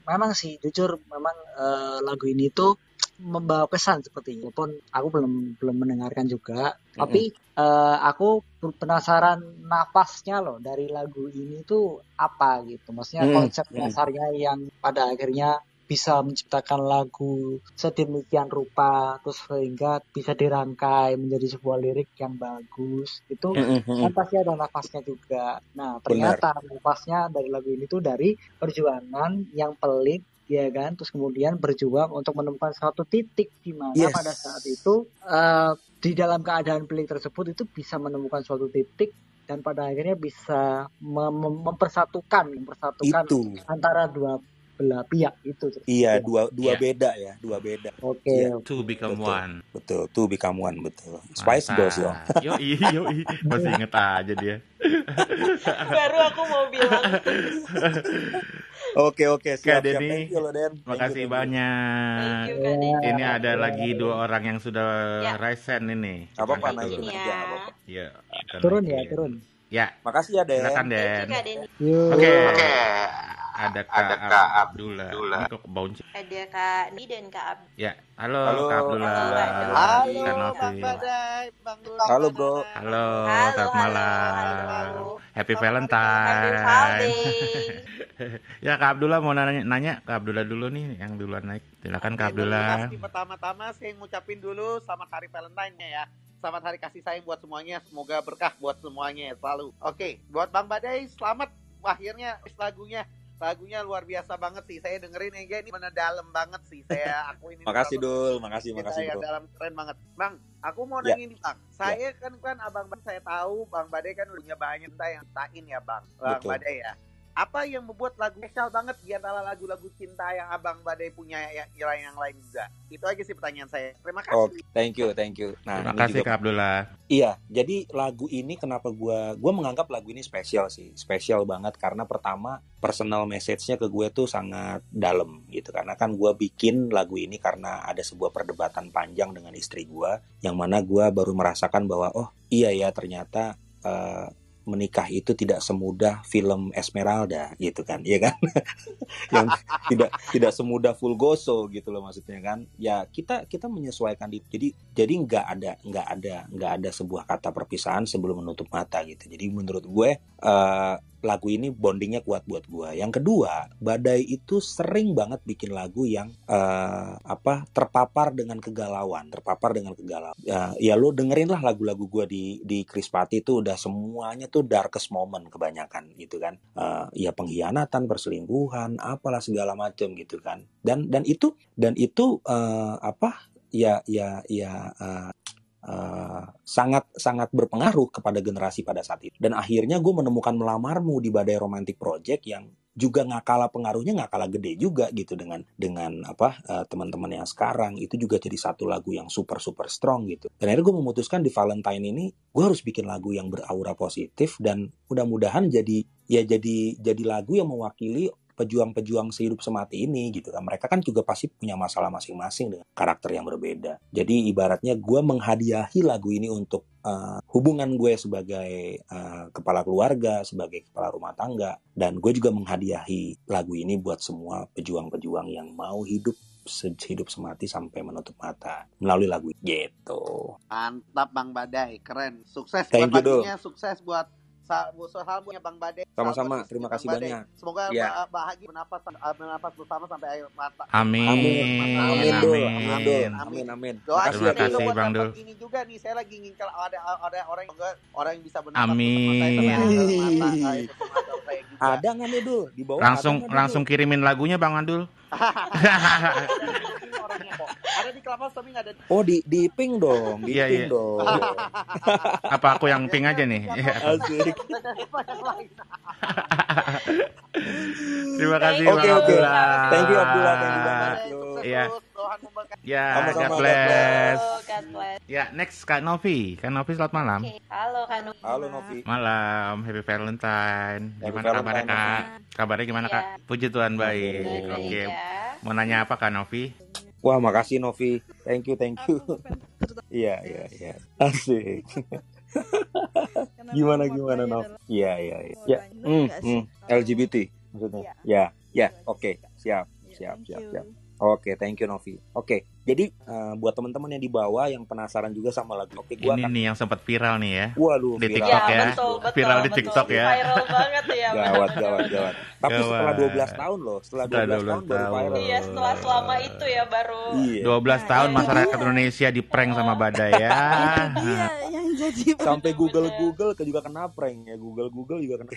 memang sih jujur memang uh, lagu ini tuh membawa pesan seperti itu pun aku belum belum mendengarkan juga mm-hmm. tapi uh, aku penasaran nafasnya loh dari lagu ini tuh apa gitu. Maksudnya mm-hmm. konsep dasarnya yang pada akhirnya bisa menciptakan lagu sedemikian rupa terus sehingga bisa dirangkai menjadi sebuah lirik yang bagus itu mm-hmm. kan pasti ada nafasnya juga nah ternyata Benar. nafasnya dari lagu ini tuh dari perjuangan yang pelit ya kan terus kemudian berjuang untuk menemukan suatu titik di mana yes. pada saat itu uh, di dalam keadaan pelik tersebut itu bisa menemukan suatu titik dan pada akhirnya bisa mem mempersatukan mempersatukan itu. antara dua belah pihak itu. Iya, dua dua yeah. beda ya, dua beda. Oke. Okay. Yeah. Two become betul, one. Betul, two become one betul. Spice Girls dong. yo yo masih inget aja dia. Baru aku mau bilang. Oke oke siap, Kak Denny, siap. You, Den. Makasih you, banyak. You, Ini ada lagi dua orang yang sudah ya. risen ini. Apa apa naik ya. Ya. Turun ya, turun. Ya. Makasih ya Den. Silakan Den. Oke. Oke. Okay ada Kak, ada Kak Abdullah. Abdullah. Ini kok bounce. Ada Kak Ni dan Kak Ab. Ya, halo, halo Kak Abdullah. Halo, halo, halo Bang Badai, Bang. Halo, Bro. Halo, halo selamat malam. Happy Valentine. Happy ya Kak Abdullah mau nanya, nanya Kak Abdullah dulu nih yang duluan naik. Silakan Kak Abdullah. Pertama-tama saya ngucapin dulu selamat hari Valentine ya. Selamat hari kasih sayang buat semuanya. Semoga berkah buat semuanya selalu. Oke, buat Bang Badai selamat akhirnya lagunya lagunya luar biasa banget sih. Saya dengerin Ega ini benar dalam banget sih. Saya aku ini. makasih Dul, makasih makasih saya dalam keren banget. Bang, aku mau ya. nanya ini Bang. Saya ya. kan kan Abang Bang saya tahu Bang Badai kan udah banyak entah yang tain ya Bang. Bang Betul. Badai ya. Apa yang membuat lagu spesial banget di antara lagu-lagu cinta yang Abang Badai punya yang, yang lain juga? Itu aja sih pertanyaan saya. Terima kasih. Oh, thank you, thank you. Nah, Terima kasih juga, Kak Abdullah. Iya, jadi lagu ini kenapa gua gua menganggap lagu ini spesial sih. Spesial banget karena pertama personal message-nya ke gue tuh sangat dalam gitu karena kan gue bikin lagu ini karena ada sebuah perdebatan panjang dengan istri gue yang mana gue baru merasakan bahwa oh iya ya ternyata uh, menikah itu tidak semudah film Esmeralda gitu kan ya kan? Yang tidak tidak semudah full goso gitu loh maksudnya kan. Ya kita kita menyesuaikan di jadi jadi nggak ada nggak ada nggak ada sebuah kata perpisahan sebelum menutup mata gitu. Jadi menurut gue uh, lagu ini bondingnya kuat buat gue. Yang kedua, Badai itu sering banget bikin lagu yang uh, apa terpapar dengan kegalauan, terpapar dengan kegalauan. Uh, ya lo dengerin lah lagu-lagu gue di di Krispati itu udah semuanya tuh darkest moment kebanyakan gitu kan. Uh, ya pengkhianatan, perselingkuhan, apalah segala macam gitu kan. Dan dan itu dan itu uh, apa? Ya ya ya uh, uh, sangat sangat berpengaruh kepada generasi pada saat itu. Dan akhirnya gue menemukan melamarmu di Badai Romantic Project yang juga nggak kalah pengaruhnya nggak kalah gede juga gitu dengan dengan apa uh, teman-teman yang sekarang itu juga jadi satu lagu yang super super strong gitu dan akhirnya gue memutuskan di Valentine ini gue harus bikin lagu yang beraura positif dan mudah-mudahan jadi ya jadi jadi lagu yang mewakili pejuang-pejuang sehidup semati ini gitu kan. Mereka kan juga pasti punya masalah masing-masing dengan karakter yang berbeda. Jadi ibaratnya gue menghadiahi lagu ini untuk uh, hubungan gue sebagai uh, kepala keluarga sebagai kepala rumah tangga. Dan gue juga menghadiahi lagu ini buat semua pejuang-pejuang yang mau hidup hidup semati sampai menutup mata melalui lagu gitu. Mantap Bang Badai, keren. Sukses Thank buat lagunya, sukses buat salam punya Bang Bade. Sama-sama, terima kasih Bade. banyak. Semoga ya. bahagia menapas menapas bersama sampai akhir mata. Amin. Amin. Amin. Amin. Amin. Amin. Amin. Doa terima kasih Bang Dul. Ini juga nih saya lagi ngincal ada ada orang yang orang yang bisa menapas Amin. Ada nggak nih Dul di bawah? Langsung langsung kirimin lagunya Bang Andul. Clubhouse tapi nggak ada. Oh di di ping dong, di iya, ping iya. dong. Apa aku yang ping aja nih? Asik. Terima kasih Oke okay, oke. Okay. Thank you Abdullah, thank you banget. Iya. Ya, God bless. God bless. Ya, next Kak Novi. Kak Novi selamat malam. Okay. Halo Kak Novi. Halo Novi. Malam, Happy Valentine. Gimana kabarnya Kak? Kabarnya gimana ya. Kak? Puji Tuhan baik. Oke. Okay. Ya. Mau nanya apa Kak Novi? Wah, makasih Novi. Thank you, thank you. Iya, iya, iya. Asik. gimana gimana Nov? Iya, iya, iya. Ya. LGBT maksudnya. Ya, ya, oke. Siap, siap, siap, siap. Oke, thank you Novi. Oke, jadi uh, buat teman-teman yang di bawah yang penasaran juga sama lagu Oke, gua Ini akan... nih yang sempat viral nih ya. Waduh, di viral. TikTok ya. ya. Betul, betul, viral di TikTok ya. Viral banget ya. gawat, gawat, gawat. Tapi gawat. setelah 12 tahun loh, setelah 12, 12 tahun, tahun baru viral. Iya, setelah selama itu ya baru. Iya. 12 tahun nah, masyarakat iya. Indonesia di prank sama Badai ya. Iya, yang jadi sampai Google Google juga kena prank ya. Google Google juga kena.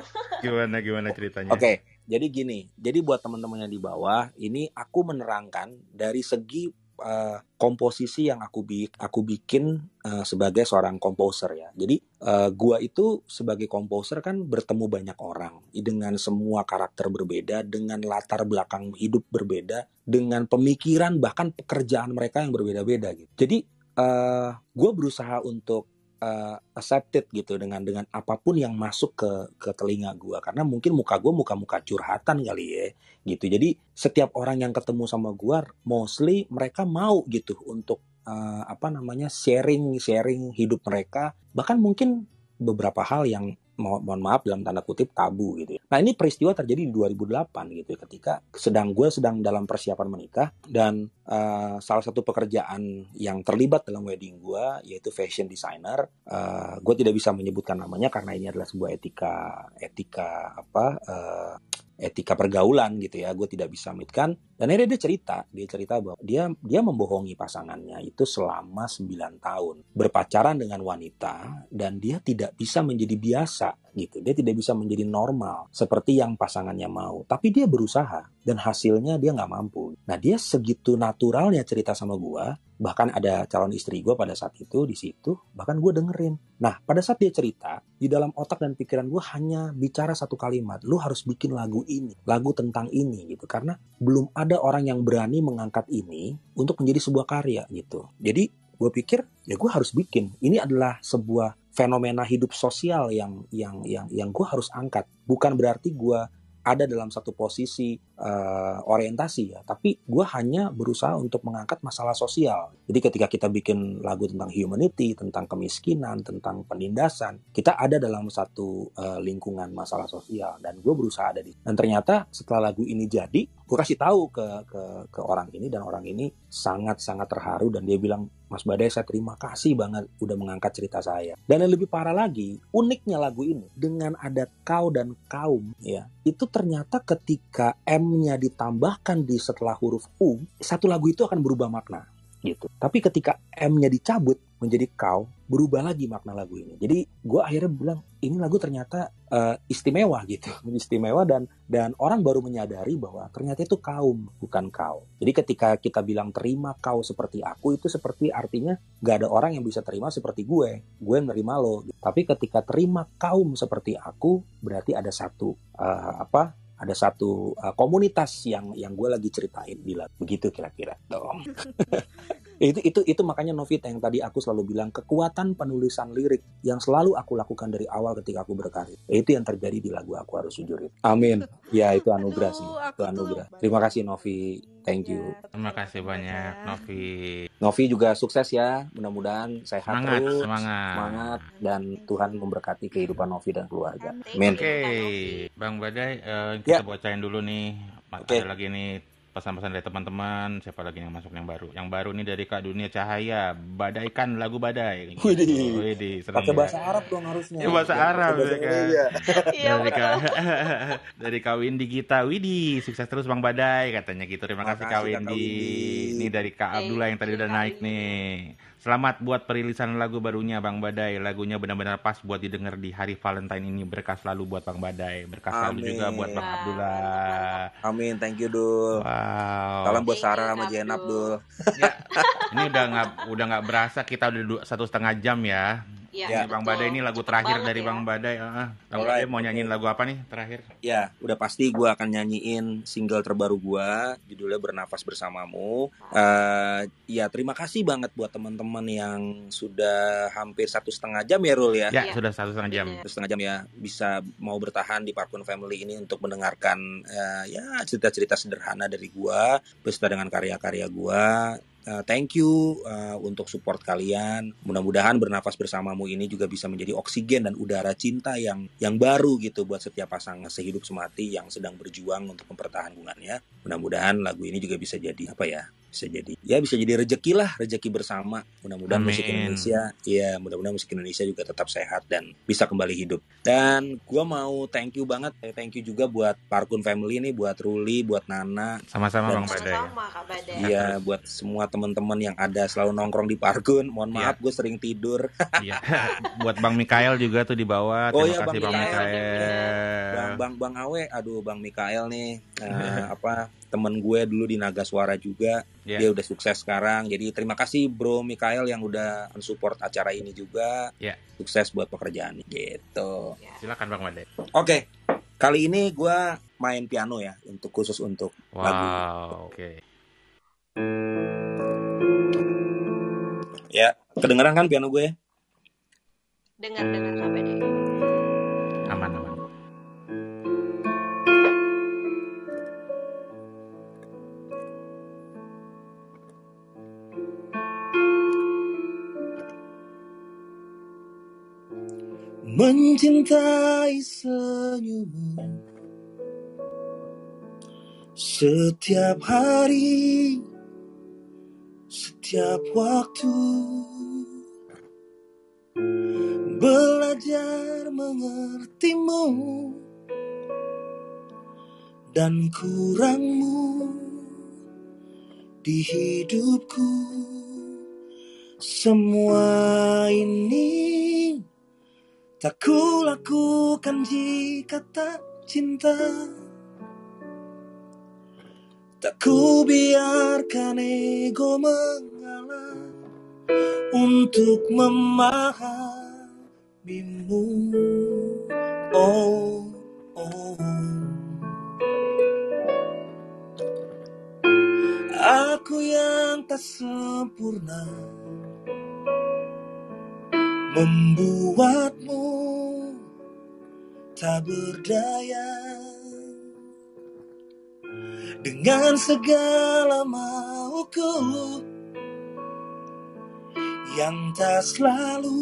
gimana gimana ceritanya? Oke. Okay. Jadi gini, jadi buat teman-teman yang di bawah, ini aku menerangkan dari segi uh, komposisi yang aku bi aku bikin uh, sebagai seorang komposer ya. Jadi uh, gua itu sebagai komposer kan bertemu banyak orang dengan semua karakter berbeda, dengan latar belakang hidup berbeda, dengan pemikiran bahkan pekerjaan mereka yang berbeda-beda gitu. Jadi uh, gue berusaha untuk uh, accepted gitu dengan dengan apa pun yang masuk ke ke telinga gue karena mungkin muka gue muka muka curhatan kali ya gitu. Jadi setiap orang yang ketemu sama gue mostly mereka mau gitu untuk uh, apa namanya sharing sharing hidup mereka. Bahkan mungkin beberapa hal yang mo mohon maaf dalam tanda kutip tabu gitu. Ya. Nah ini peristiwa terjadi di 2008 gitu ya, ketika sedang gue sedang dalam persiapan menikah dan uh, salah satu pekerjaan yang terlibat dalam wedding gue yaitu fashion designer. Uh, gue tidak bisa menyebutkan namanya karena ini adalah sebuah etika etika apa uh, etika pergaulan gitu ya gue tidak bisa mitkan dan akhirnya dia cerita dia cerita bahwa dia dia membohongi pasangannya itu selama 9 tahun berpacaran dengan wanita dan dia tidak bisa menjadi biasa gitu. Dia tidak bisa menjadi normal seperti yang pasangannya mau. Tapi dia berusaha dan hasilnya dia nggak mampu. Nah dia segitu naturalnya cerita sama gue. Bahkan ada calon istri gue pada saat itu di situ. Bahkan gue dengerin. Nah pada saat dia cerita di dalam otak dan pikiran gue hanya bicara satu kalimat. Lu harus bikin lagu ini, lagu tentang ini gitu. Karena belum ada orang yang berani mengangkat ini untuk menjadi sebuah karya gitu. Jadi gue pikir ya gue harus bikin. Ini adalah sebuah fenomena hidup sosial yang yang yang yang gue harus angkat. Bukan berarti gue ada dalam satu posisi uh, orientasi ya, tapi gue hanya berusaha untuk mengangkat masalah sosial. Jadi ketika kita bikin lagu tentang humanity, tentang kemiskinan, tentang penindasan, kita ada dalam satu uh, lingkungan masalah sosial dan gue berusaha ada di. Dan ternyata setelah lagu ini jadi, gue kasih tahu ke ke ke orang ini dan orang ini sangat sangat terharu dan dia bilang Mas Badai saya terima kasih banget udah mengangkat cerita saya. Dan yang lebih parah lagi, uniknya lagu ini dengan ada kau dan kaum ya, itu ternyata ketika M-nya ditambahkan di setelah huruf U, satu lagu itu akan berubah makna gitu. Tapi ketika M-nya dicabut menjadi kau, berubah lagi makna lagu ini. Jadi gue akhirnya bilang ini lagu ternyata uh, istimewa gitu, istimewa dan dan orang baru menyadari bahwa ternyata itu kaum bukan kau. Jadi ketika kita bilang terima kau seperti aku itu seperti artinya gak ada orang yang bisa terima seperti gue, gue nerima lo. Tapi ketika terima kaum seperti aku berarti ada satu uh, apa ada satu uh, komunitas yang yang gue lagi ceritain bilang begitu kira-kira dong itu itu itu makanya Novita yang tadi aku selalu bilang kekuatan penulisan lirik yang selalu aku lakukan dari awal ketika aku berkarir itu yang terjadi di lagu aku harus jujur itu amin ya itu anugerah sih itu anugerah terima kasih Novi Thank you. Terima kasih banyak Novi. Novi juga sukses ya. Mudah-mudahan sehat semangat, terus, semangat. semangat dan Tuhan memberkati kehidupan Novi dan keluarga. Amin. Oke, okay. Bang Badai, uh, kita ya. bacain dulu nih. Okay. Ada lagi nih pesan-pesan dari teman-teman siapa lagi yang masuk yang baru? Yang baru nih dari Kak Dunia Cahaya badaikan lagu badai. Widih. Widih pakai bahasa Arab dong harusnya. Ya, bahasa Arab ya, kan? Iya, dari Kak dari Kak Windy Gita Widih sukses terus Bang Badai katanya gitu. Terima kasih Kak Windy. Ini dari Kak Abdullah yang tadi udah naik nih Selamat buat perilisan lagu barunya Bang Badai. Lagunya benar-benar pas buat didengar di hari Valentine ini. Berkah selalu buat Bang Badai. Berkah selalu juga buat Bang Abdullah. Amin. Thank you Dul. Wow. Salam buat Sarah sama Jenab Dul. Ya, ini udah nggak udah nggak berasa kita udah satu setengah jam ya. Ya, Bang Badai ini lagu terakhir dari ya. Bang Badai. Uh, Bang Badai mau nyanyiin lagu apa nih terakhir? Ya, udah pasti gue akan nyanyiin single terbaru gue, judulnya Bernafas Bersamamu. Uh, ya, terima kasih banget buat teman-teman yang sudah hampir satu setengah jam ya, Rul ya. Ya, ya. sudah satu setengah jam. Satu setengah jam ya, bisa mau bertahan di Parkun Family ini untuk mendengarkan uh, ya cerita-cerita sederhana dari gue, beserta dengan karya-karya gue uh, thank you uh, untuk support kalian. Mudah-mudahan bernafas bersamamu ini juga bisa menjadi oksigen dan udara cinta yang yang baru gitu buat setiap pasangan sehidup semati yang sedang berjuang untuk mempertahankan hubungannya. Mudah-mudahan lagu ini juga bisa jadi apa ya? Bisa jadi. Ya bisa jadi rezeki lah rezeki bersama. Mudah-mudahan musik Indonesia ya mudah-mudahan musik Indonesia juga tetap sehat dan bisa kembali hidup. Dan gue mau thank you banget eh, thank you juga buat Parkun Family nih buat Ruli buat Nana. Sama-sama Bang Badai iya buat semua teman-teman yang ada selalu nongkrong di Parkun. Mohon iya. maaf ya. gue sering tidur. Iya. Buat Bang Mikael juga tuh di bawah. Oh, terima iya, kasih Bang Mikael. Bang Bang Bang Awe. Aduh Bang Mikael nih. Uh, apa temen gue dulu di Naga Suara juga yeah. dia udah sukses sekarang jadi terima kasih Bro Mikael yang udah support acara ini juga yeah. sukses buat pekerjaan gitu yeah. silakan Bang Made oke okay. kali ini gue main piano ya untuk khusus untuk wow, lagu oke okay. ya kedengeran kan piano gue dengar dengar sampai deh mencintai senyummu setiap hari, setiap waktu, belajar mengertimu dan kurangmu di hidupku. Semua ini Tak ku lakukan jika tak cinta. Tak ku biarkan ego mengalah Untuk memahamimu. Oh, oh. Aku yang tak sempurna Membuatmu tak berdaya. Dengan segala mauku Yang tak selalu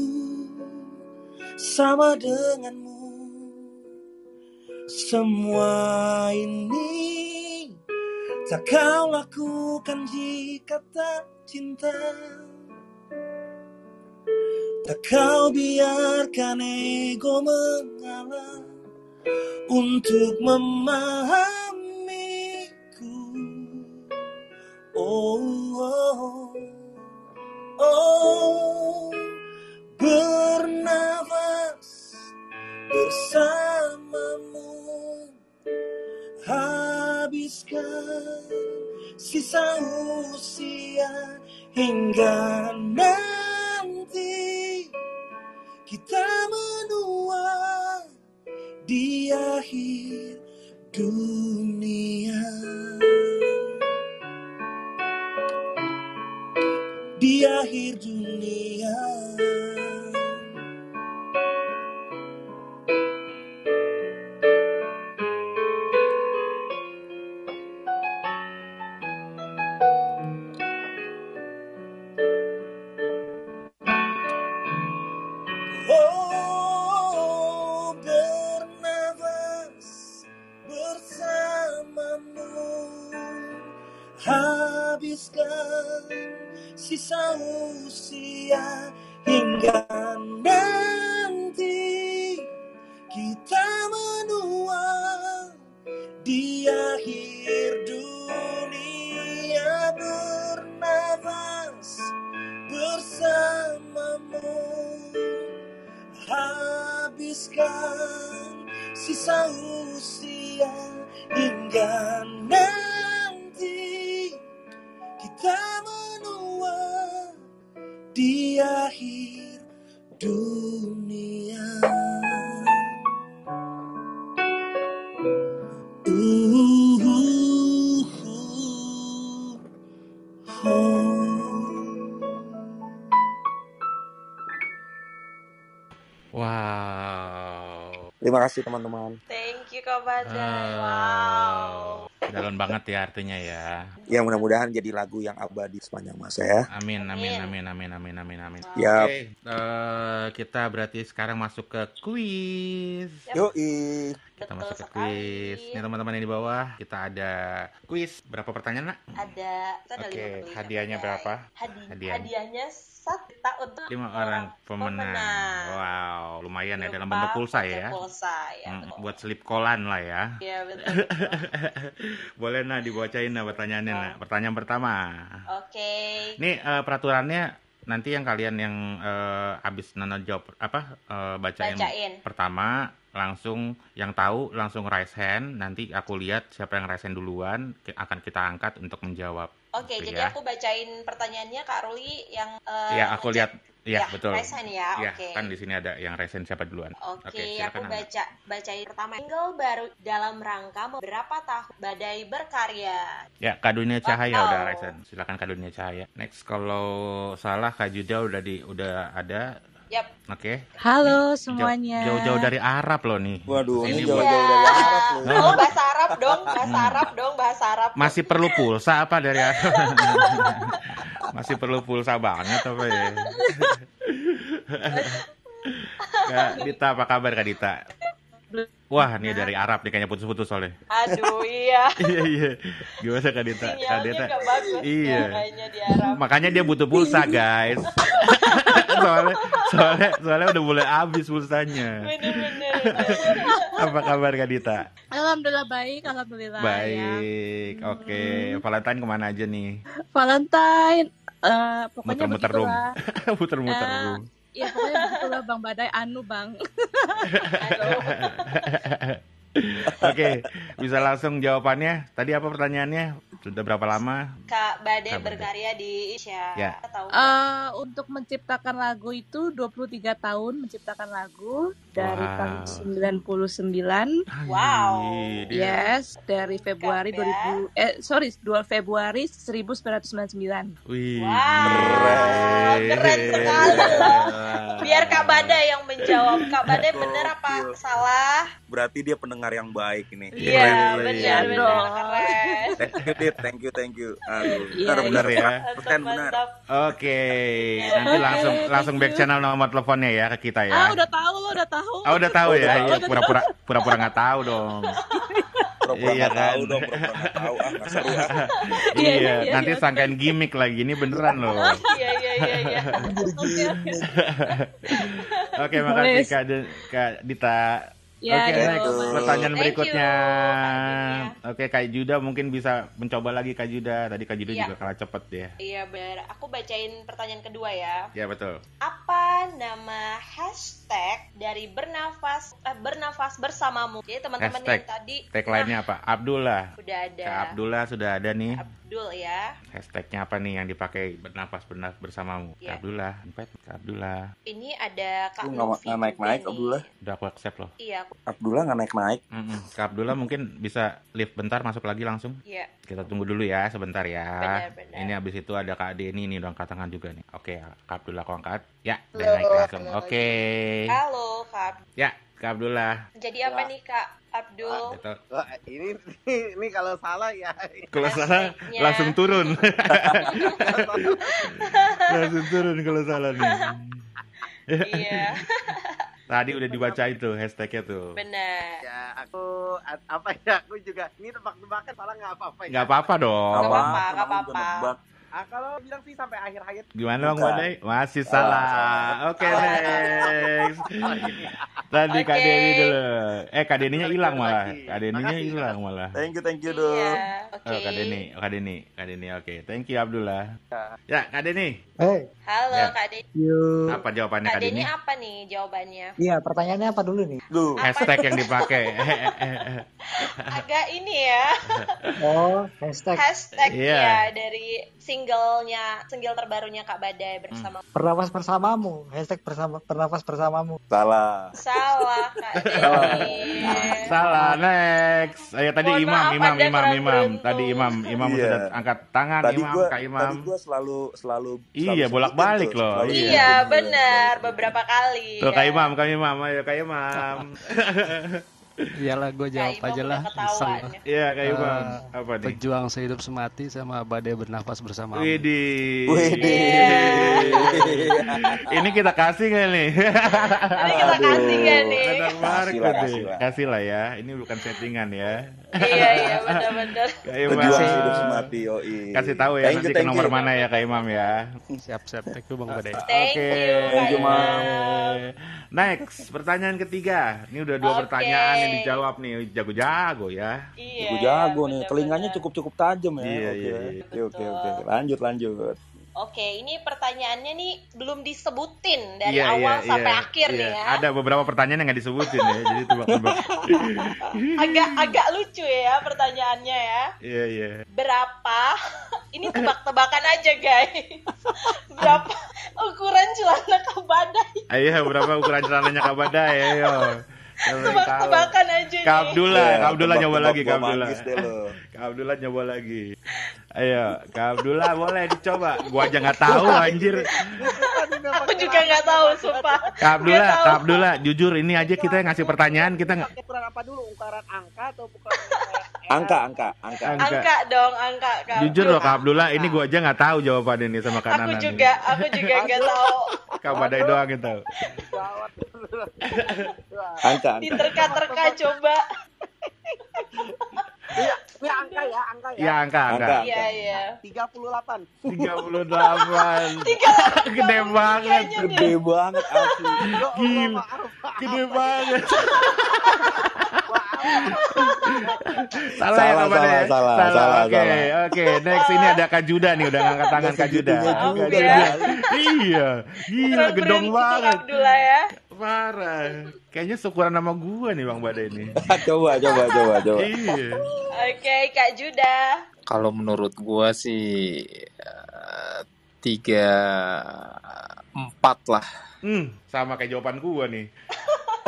sama denganmu. Semua ini tak kau lakukan jika tak cinta Tak kau biarkan ego mengalah Untuk memahamiku. Oh, oh, oh Bernafas bersamamu. Habiskan sisa usia hingga nanti kasih teman-teman. Thank you Kak Badai. Ah. Wow. Dalam banget ya artinya ya. Ya mudah-mudahan jadi lagu yang abadi sepanjang masa ya. Amin, amin, amin, amin, amin, amin, amin. Yap. Oke, eh, kita berarti sekarang masuk ke quiz. Yoi. Kita masuk ke quiz. Nih teman-teman yang di bawah, kita ada quiz. Berapa pertanyaan, Nak? Ada Oke, puluh hadiahnya berapa? Hadi- Hadiah. Hadiahnya satu juta untuk Lima orang pemenang. pemenang. Wow, lumayan ya dalam bentuk pulsa ya. Pulsa ya. Hmm, betul. buat selip kolan lah ya. Iya betul. Boleh nah dibacain nah pertanyaannya nah. Pertanyaan pertama. Oke. Ini eh, peraturannya nanti yang kalian yang eh, habis Nana jawab apa eh, bacain, Bacain. pertama langsung yang tahu langsung raise hand nanti aku lihat siapa yang raise hand duluan akan kita angkat untuk menjawab. Oke, Gitu jadi ya. aku bacain pertanyaannya Kak Ruli yang eh, Ya aku lihat Iya Ya, betul. raise hand ya, Iya, oke. kan di sini ada yang raise hand siapa duluan. Oke, silakan aku Nana. baca bacain pertama. Single baru dalam rangka berapa tahun Badai berkarya. Ya, Kak Dunia Cahaya Wow. udah raise hand. Silakan Kak Dunia Cahaya. Next kalau salah Kak Juda udah di udah ada. Yap. Oke. Halo Jauh- semuanya. Jauh-jauh dari Arab loh nih. Waduh, ini jauh-jauh Iya. dari Arab loh. Oh, bahasa Arab dong, bahasa Arab dong, bahasa Arab. Masih perlu pulsa apa dari Arab? Masih perlu pulsa banget apa ya? Kak Dita, apa kabar Kak Dita? Wah, ini dari Arab nih kayaknya putus-putus soalnya. Aduh, iya. iya, iya. Gimana Kak Dita? Kak Dita. gak bagus Iya. ya, kayaknya di Arab. Makanya dia butuh pulsa, guys. soalnya, soalnya, soalnya udah mulai habis pulsanya. Bener-bener. Apa kabar Kak Dita? Alhamdulillah baik, alhamdulillah. Ya. Baik, oke. Valentine ke mana aja nih? Valentine, eh, pokoknya Muter-muter room. Muter-muter Eh, room. Ya pokoknya begitulah Bang Badai anu Bang. Oke, bisa langsung jawabannya. Tadi apa pertanyaannya? Sudah berapa lama? Kak Bade Kak Bade. berkarya di Indonesia. Ya. Eh, untuk menciptakan lagu itu 23 tahun menciptakan lagu dari Wow. tahun 99. Wow. Ih, dia- Yes, dari Februari Keren. 2000 eh sorry, 2 Februari 1999. Wih, Wow, keren sekali. Biar Kak Bada yang menjawab. Kak Bada bener apa salah? Berarti dia pendengar yang baik ini. Iya, Keren, benar iya. benar keren. Thank you, Dit. Thank you, thank you. Aduh, Iya, benar, iya. benar, ya. Persen benar. mantap. Oke, nanti langsung langsung back channel nomor teleponnya ya ke kita ya. Ah, udah tahu lo, udah tahu. Ah, udah tahu ya. Iya, pura-pura pura-pura nggak tahu dong. Pura-pura Iya nggak tahu kan? dong, pura-pura nggak tahu. Ah, nggak seru ah. Iya, iya, iya, nanti iya. sangkain gimmick lagi. Ini beneran loh. Iya iya iya iya. Oke, makasih. Kak, Kak Dita. Ya, Oke, gitu, next pertanyaan Thank berikutnya. Oke, Kak Juda mungkin bisa mencoba lagi Kak Juda. Tadi Kak Juda Iya. juga kalah cepet ya. Iya benar. Aku bacain pertanyaan kedua ya. Ya betul. Apa nama hashtag dari bernafas eh, bernafas bersamamu? Jadi teman-teman yang tadi Tagline-nya apa? Abdullah. nah, udah ada Kak Abdullah sudah ada nih. Abdul ya. Hashtagnya apa nih yang dipakai bernafas bernafas bersamamu? Iya. Kak Abdullah, Empat, Kak Abdullah. Ini ada Kak Lu nggak- Novi naik-naik. Abdullah. Udah aku accept loh. Iya, aku- Abdullah nggak naik-naik. Mm-mm. Kak Abdullah mungkin bisa lift bentar masuk lagi langsung. iya. Kita tunggu dulu ya sebentar ya. Benar, benar. Ini habis itu ada Kak Denny nih udah angkat tangan juga nih. Oke, Kak Abdullah kau angkat. Ya, udah naik langsung. Oke. Halo Kak. Ya, Kak Abdullah. Jadi apa nih Kak Abdul? Gitu. Wah, ini ini kalau salah ya. Kalau salah langsung turun. langsung turun kalau salah nih. iya, Tadi udah dibaca itu hashtagnya tuh. benar. Ya, aku apa ya? Aku juga ini tebak-tebakan salah nggak apa-apa ya. Nggak apa-apa dong. Nggak apa-apa, nggak apa-apa. Ah, kalau bilang sih sampai akhir-akhir. Gimana Bang. Badai? Masih Salah, salah. Oke, Salah. next. Tadi Kak Oke. Denny dulu. Eh, Kak Denny-nya hilang malah. Kak Denny-nya Makasih. hilang malah. Thank you, thank you, Dul. Iya, oke. Oh, Kak Denny, oh, Kak Denny, Kak Denny, oke. Thank you Abdullah. Ya, Kak Denny, Hey, Halo Ya. Kak Denny. apa jawabannya Kak Kak Denny? Apa nih jawabannya? Iya, pertanyaannya apa dulu nih? Duh, Apa Hashtag yang dipakai. Agak ini ya. Oh, hashtag Hashtag Iya. ya dari singlenya, single terbarunya Kak Badai bersama. bernafas bersamamu. Hashtag bersama bernafas bersamamu. salah. Salah Kak Denny. Salah, next. Ayo tadi Mohon Imam, maaf, Imam, Imam, Imam. beruntung. Tadi Imam, Imam Iya. sudah angkat tangan, Tadi Imam, gua, Kak Imam. tadi gua selalu selalu Iya, bolak-balik sebutin tuh, loh, iya. Iya benar beberapa kali. Tuh Kak ya. Imam, Kak Imam, ayo Kak Imam. Iyalah gue jawab aja lah. ya. Iya, Kak Imam. Eh, Apa nih? Pejuang sehidup semati sama badai bernafas bersama. Widih. Widih. Ini kita kasih nggak nih? Ini kita kasih gak nih? Kasih lah. Kasih lah ya. Ini bukan settingan ya. Iya iya benar-benar. Imam. Pejuang hidup semati, yoi. Kasih tahu ya Thank nanti you, ke nomor you. mana ya Kak Imam ya. Siap siap. Thank you bang badai. Thank Oke. you Thank you, Mam. Next, pertanyaan ketiga. Ini udah dua pertanyaan yang dijawab nih. Jago-jago ya. Iya. Jago jago nih, telinganya cukup-cukup tajam ya. Iya, oke. iya, Oke, oke, oke. Lanjut, lanjut. Oke, ini pertanyaannya nih belum disebutin dari Iya, awal iya, sampai iya. akhir Iya. nih ya. Ada beberapa pertanyaan yang nggak disebutin ya. Jadi tebak-tebak. Agak agak lucu ya pertanyaannya ya. Iya, iya. Berapa? Ini tebak-tebakan aja guys. Berapa ukuran celana kebadai? Ayo, berapa ukuran celananya Kak Badai? Ayo. Tebak-tebakan aja Kak nih. Abdullah, Ya, Kak Abdullah nyoba lagi, Kak Abdullah. Kak Abdullah nyoba lagi. Ayo, Kak Abdullah boleh dicoba. Gua aja nggak tahu anjir. Aku juga nggak tahu, sumpah. Kak Abdullah. Kak Abdullah, jujur ini aja kita yang ngasih pertanyaan, kita nggak Pakai ukuran apa dulu? Ukuran angka atau ukuran Angka, angka, angka. Angka. Angka dong, angka Kak. Jujur loh Kak Abdullah, ini gua aja nggak tahu jawaban ini sama Kak Aku juga, aku juga nggak tahu. Kak Badai doang yang tahu. Angka, angka. Diterka-terka coba. Iya, ini angka ya, angka ya. Iya angka, angka. Angka. Iya, iya. 38. 38. Tiga Gede banget. Gede banget asli. Ya Gila. Gede banget. Maaf. Salah ya Salah, salah, salah, salah, Oke, salah. oke. Next ini ada Kak Juda nih, udah ngangkat tangan Kak Juda. juga ya. iya, gila Keren gedong banget. Abdullah ya. Parah. Kayaknya seukuran nama gua nih Bang Bada ini. coba, coba, coba, coba. Iya. Oke, Kak Juda. Kalau menurut gua sih eh, tiga empat lah. Hmm, sama kayak jawaban gua nih.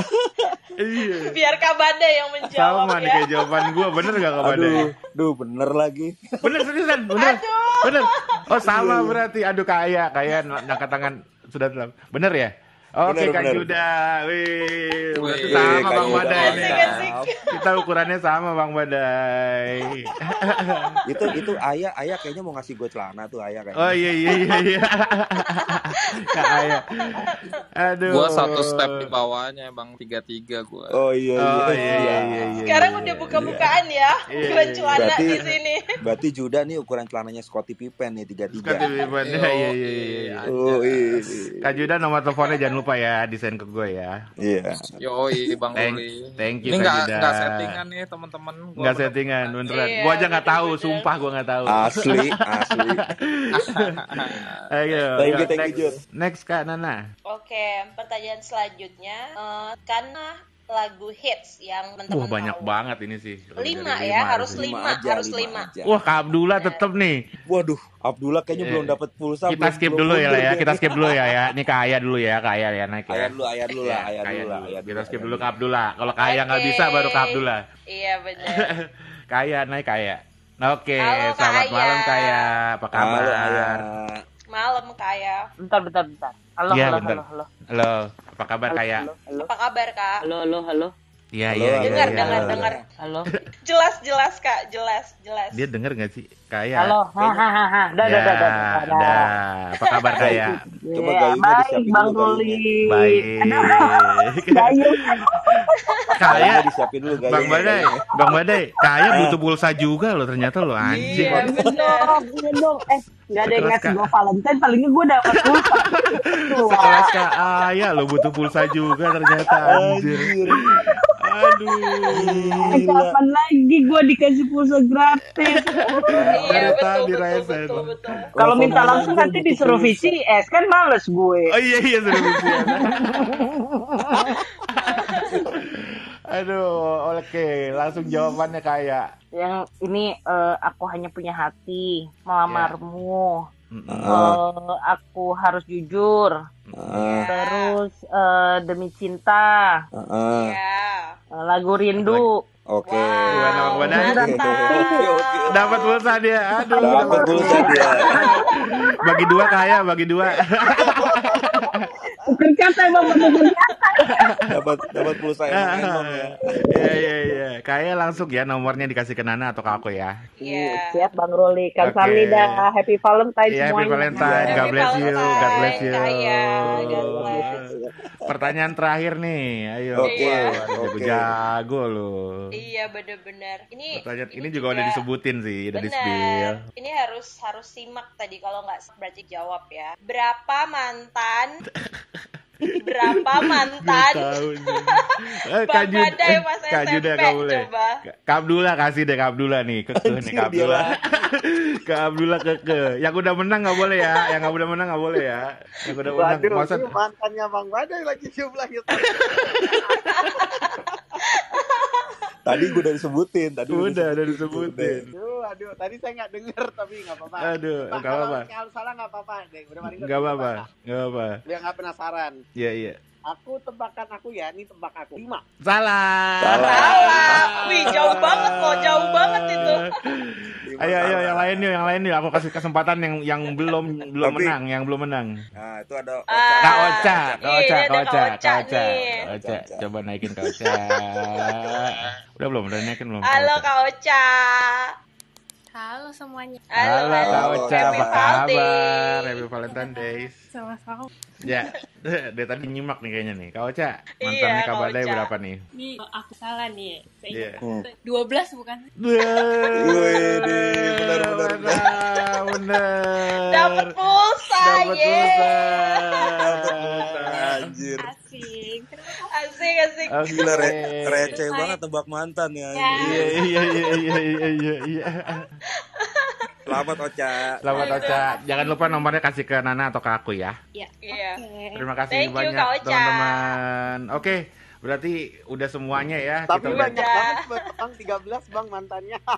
iya. Biar Kak Bada yang menjawab Sama nih ya. kayak jawaban gua, bener gak Kak Bada? Aduh, duh bener lagi. Bener seriusan, bener. Bener. Oh sama berarti. Aduh kaya, kaya angkat tangan sudah. Bener ya? Oke Kak. Juda, wih, berarti Wih, sama Bang Badai nih. mantap. Kita ukurannya sama Bang Badai. itu itu ayah ayah kayaknya mau ngasih gue celana tuh ayah kayaknya. Oh iya iya iya iya. Kak Ayah. Aduh. Gua satu step di bawahnya bang tiga tiga gua. Oh iya iya. Oh iya iya iya. iya, Sekarang iya, udah iya. buka-bukaan ya. Iya, Ukuran iya. celana Berarti- di sini. Berarti Juda nih ukuran celananya Scottie Pippen nih tiga tiga. tuh Ivan. Iya iya iya. iya. Oh iya. Kak Juda nomor teleponnya jangan lupa ya desain ke gue ya. Iya. Yoi bang Thank, Ruli. thank you Ini Kak nggak settingan nih teman-teman. Gua Nggak settingan beneran. Iya, Gua aja nggak tahu, sumpah gua nggak tahu. Asli, asli. Ayo. Thank you, thank you, next, Kak Nana. Oke, pertanyaan selanjutnya. Eh, karena lagu hits yang teman-teman Wah banyak tahu. banget ini sih. Lima dari ya, harus sih. lima, aja, harus lima lima. aja. Wah Kak Abdullah tetep nih. Waduh, Abdullah kayaknya Eh, belum dapat pulsa. Kita belum- skip belum dulu ya lah ya. Kita skip dulu ya ya. Ini Kak Ayah dulu ya, Kak Ayah ya naik ya. Ayah dulu, ayah dulu lah, Iya, ayah dulu lah, Kita skip dulu. Kak Abdullah. Kalau Kak Ayah nggak bisa baru Kak Abdullah. Iya benar. Kak Ayah naik Kak Ayah. Oke, Halo, Kak selamat malam Ayah. Kak Ayah. Apa kabar? Halo. Malam kaya. Bentar, bentar, bentar. Halo, Iya, halo, bentar. halo, halo. Halo, apa kabar Kak Ayah? Halo, halo, Apa kabar kak? halo, halo, halo. Iya, Halo, iya, iya. Dengar, iya. dengar, dengar. Halo. Jelas, jelas kak, jelas, jelas. Dia denger nggak sih? Kak Ayah? Halo. Hahaha. Dah, dah, Ya, dah, dah, dah, dah. Apa kabar Kak Ayah? Coba Ya, disiapin Bang dulu, Ruli. Baik. Ayah, Gayungnya disiapin dulu gayungnya. Bang Badai, Bang Badai, Kak Ayah butuh pulsa juga loh ternyata loh anjing. Iya benar. Dong. Eh, nggak ada yang ngasih gue Valentine, paling nggak gue dapat pulsa. Sekelas Kak Ayah lo butuh pulsa juga ternyata anjir. Anjir. Aduh. Eh, kapan lagi gue dikasih pulsa gratis? Iya Dari betul, tadi betul, Raisa betul, itu. betul. Kalau Telepon minta langsung nanti disuruh pulsa. VCS kan males gue. Oh iya iya sudah bisa. Aduh, oke, langsung jawabannya kayak Yang ini eh, aku hanya punya hati melamarmu. Mm-mm. Eh, aku harus jujur. Ah, Terus eh, demi cinta. Iya. Eh, lagu rindu. Oke. Wow, Gimana, Bang Badai? Oke, oke, oke. dapat pulsa dia. Aduh. Dapat pulsa dia. Bagi dua kaya, bagi dua. Bukan kata emang bukan kata. Dapat dapat pulsa emang emang ya. Iya iya iya. Kaya langsung ya nomornya dikasih ke Nana atau ke aku ya. Iya. Siap Bang Roli. Kan Oke. Samida. Happy Valentine Iya, happy semuanya. Valentine. God Happy bless you. God bless you. Pertanyaan terakhir nih. Ayo. Oke, Wah, oke. jago-jago lo. Iya benar-benar. Ini Pertanyaan ini juga udah disebutin sih, udah di spill. Ini harus harus simak tadi kalau nggak berarti jawab ya. Berapa mantan? Berapa mantan? Tahu nih. Eh, Bang Kak Jud- Badai eh, pas Kak Juda SMP, Kak boleh. coba. Kak Abdullah kasih deh Kak Abdullah nih. Keke nih Kak Abdullah. Kak Abdullah keke. Yang udah menang nggak boleh ya. Yang nggak udah menang nggak boleh ya. Yang udah menang. Waduh, Masa ini mantannya Bang Badai lagi jumlahnya. Tadi gue udah disebutin, tadi udah udah disebutin. Aduh, aduh, tadi saya nggak denger tapi nggak apa-apa. Aduh, Pak, nggak apa-apa. Kalau salah nggak apa-apa, deh. Udah mari Nggak apa-apa. Nggak apa. Biar nggak penasaran. Iya iya. Aku tebakan aku ya, ini tebak aku. Lima. Salah. Salah. Wih, jauh banget loh, jauh banget itu. Ayo ayo yang lain yuk, yang lain yuk. Aku kasih kesempatan yang yang belum belum Tapi- menang, yang belum menang. Nah, itu ada Ah, Kak Oca, Kak Iya, Oca, Kak Oca, Oca Kak Oca, Oca. Coba naikin Kak Oca. Udah belum? Udah naikin belum? Kak Halo Oca? Kak Oca. Halo semuanya. Halo halo. Oca, Happy apa kabar? Happy Valentine Days. Sama-sama. Ya, dari tadi nyimak nih kayaknya nih. Kak Oca, Iya, mantannya Kak Kak Badai Oca. berapa nih? Nih aku salah nih. Saya Iya. ingat 12 bukan? Wede, benar benar benar. Benar, benar. Dapat pulsa, Dapat ye. pulsa. Anjir. Asik. Asik, asik. Oke. Gila re receh banget tebak mantan ya. Ya. Iya, iya, iya, iya, iya, iya, iya. Selamat Ocha. Selamat Ocha. Jangan lupa nomornya kasih ke Nana atau ke aku ya. Iya. Iya. Terima kasih Thank banyak teman-teman. Oke, berarti udah semuanya ya. Tapi Kita udah- banyak banget bang 13 bang mantannya.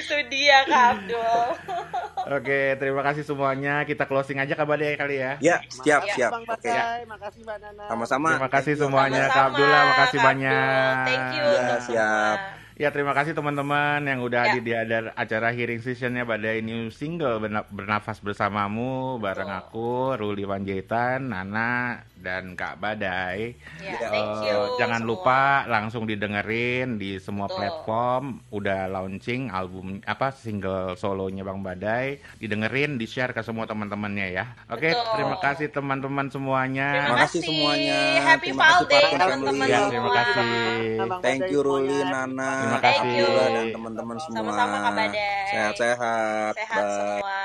Itu dia Kak Abdul. Oke, terima kasih semuanya. Kita closing aja Kak Bade kali ya. Ya, siap, Makasih, siap. Bang Oke. Badai, makasih Mbak Nana. Sama-sama. Terima kasih semuanya Kak Sama-sama, Abdullah, makasih Kak banyak. Thank you Ya, siap. semua. Ya terima kasih teman-teman yang udah Ya. hadir di ada acara hearing sessionnya Badai New Single Berna- Bernafas Bersamamu bareng aku Ruli Panjaitan, Nana dan Kak Badai. Ya, Eh, thank you jangan semua. lupa langsung didengerin di semua Betul. platform udah launching album apa single solonya Bang Badai didengerin di share ke semua teman-temannya ya oke Betul. terima kasih teman-teman semuanya Terima Makasih kasih. semuanya. Happy Terima kasih, Parkun teman-teman ya semua. terima kasih Thank you Ruli. Nana, Terima kasih. Abdullah dan teman-teman semua. Sama-sama Kak Badai. Sehat-sehat. Sehat Bye. semua.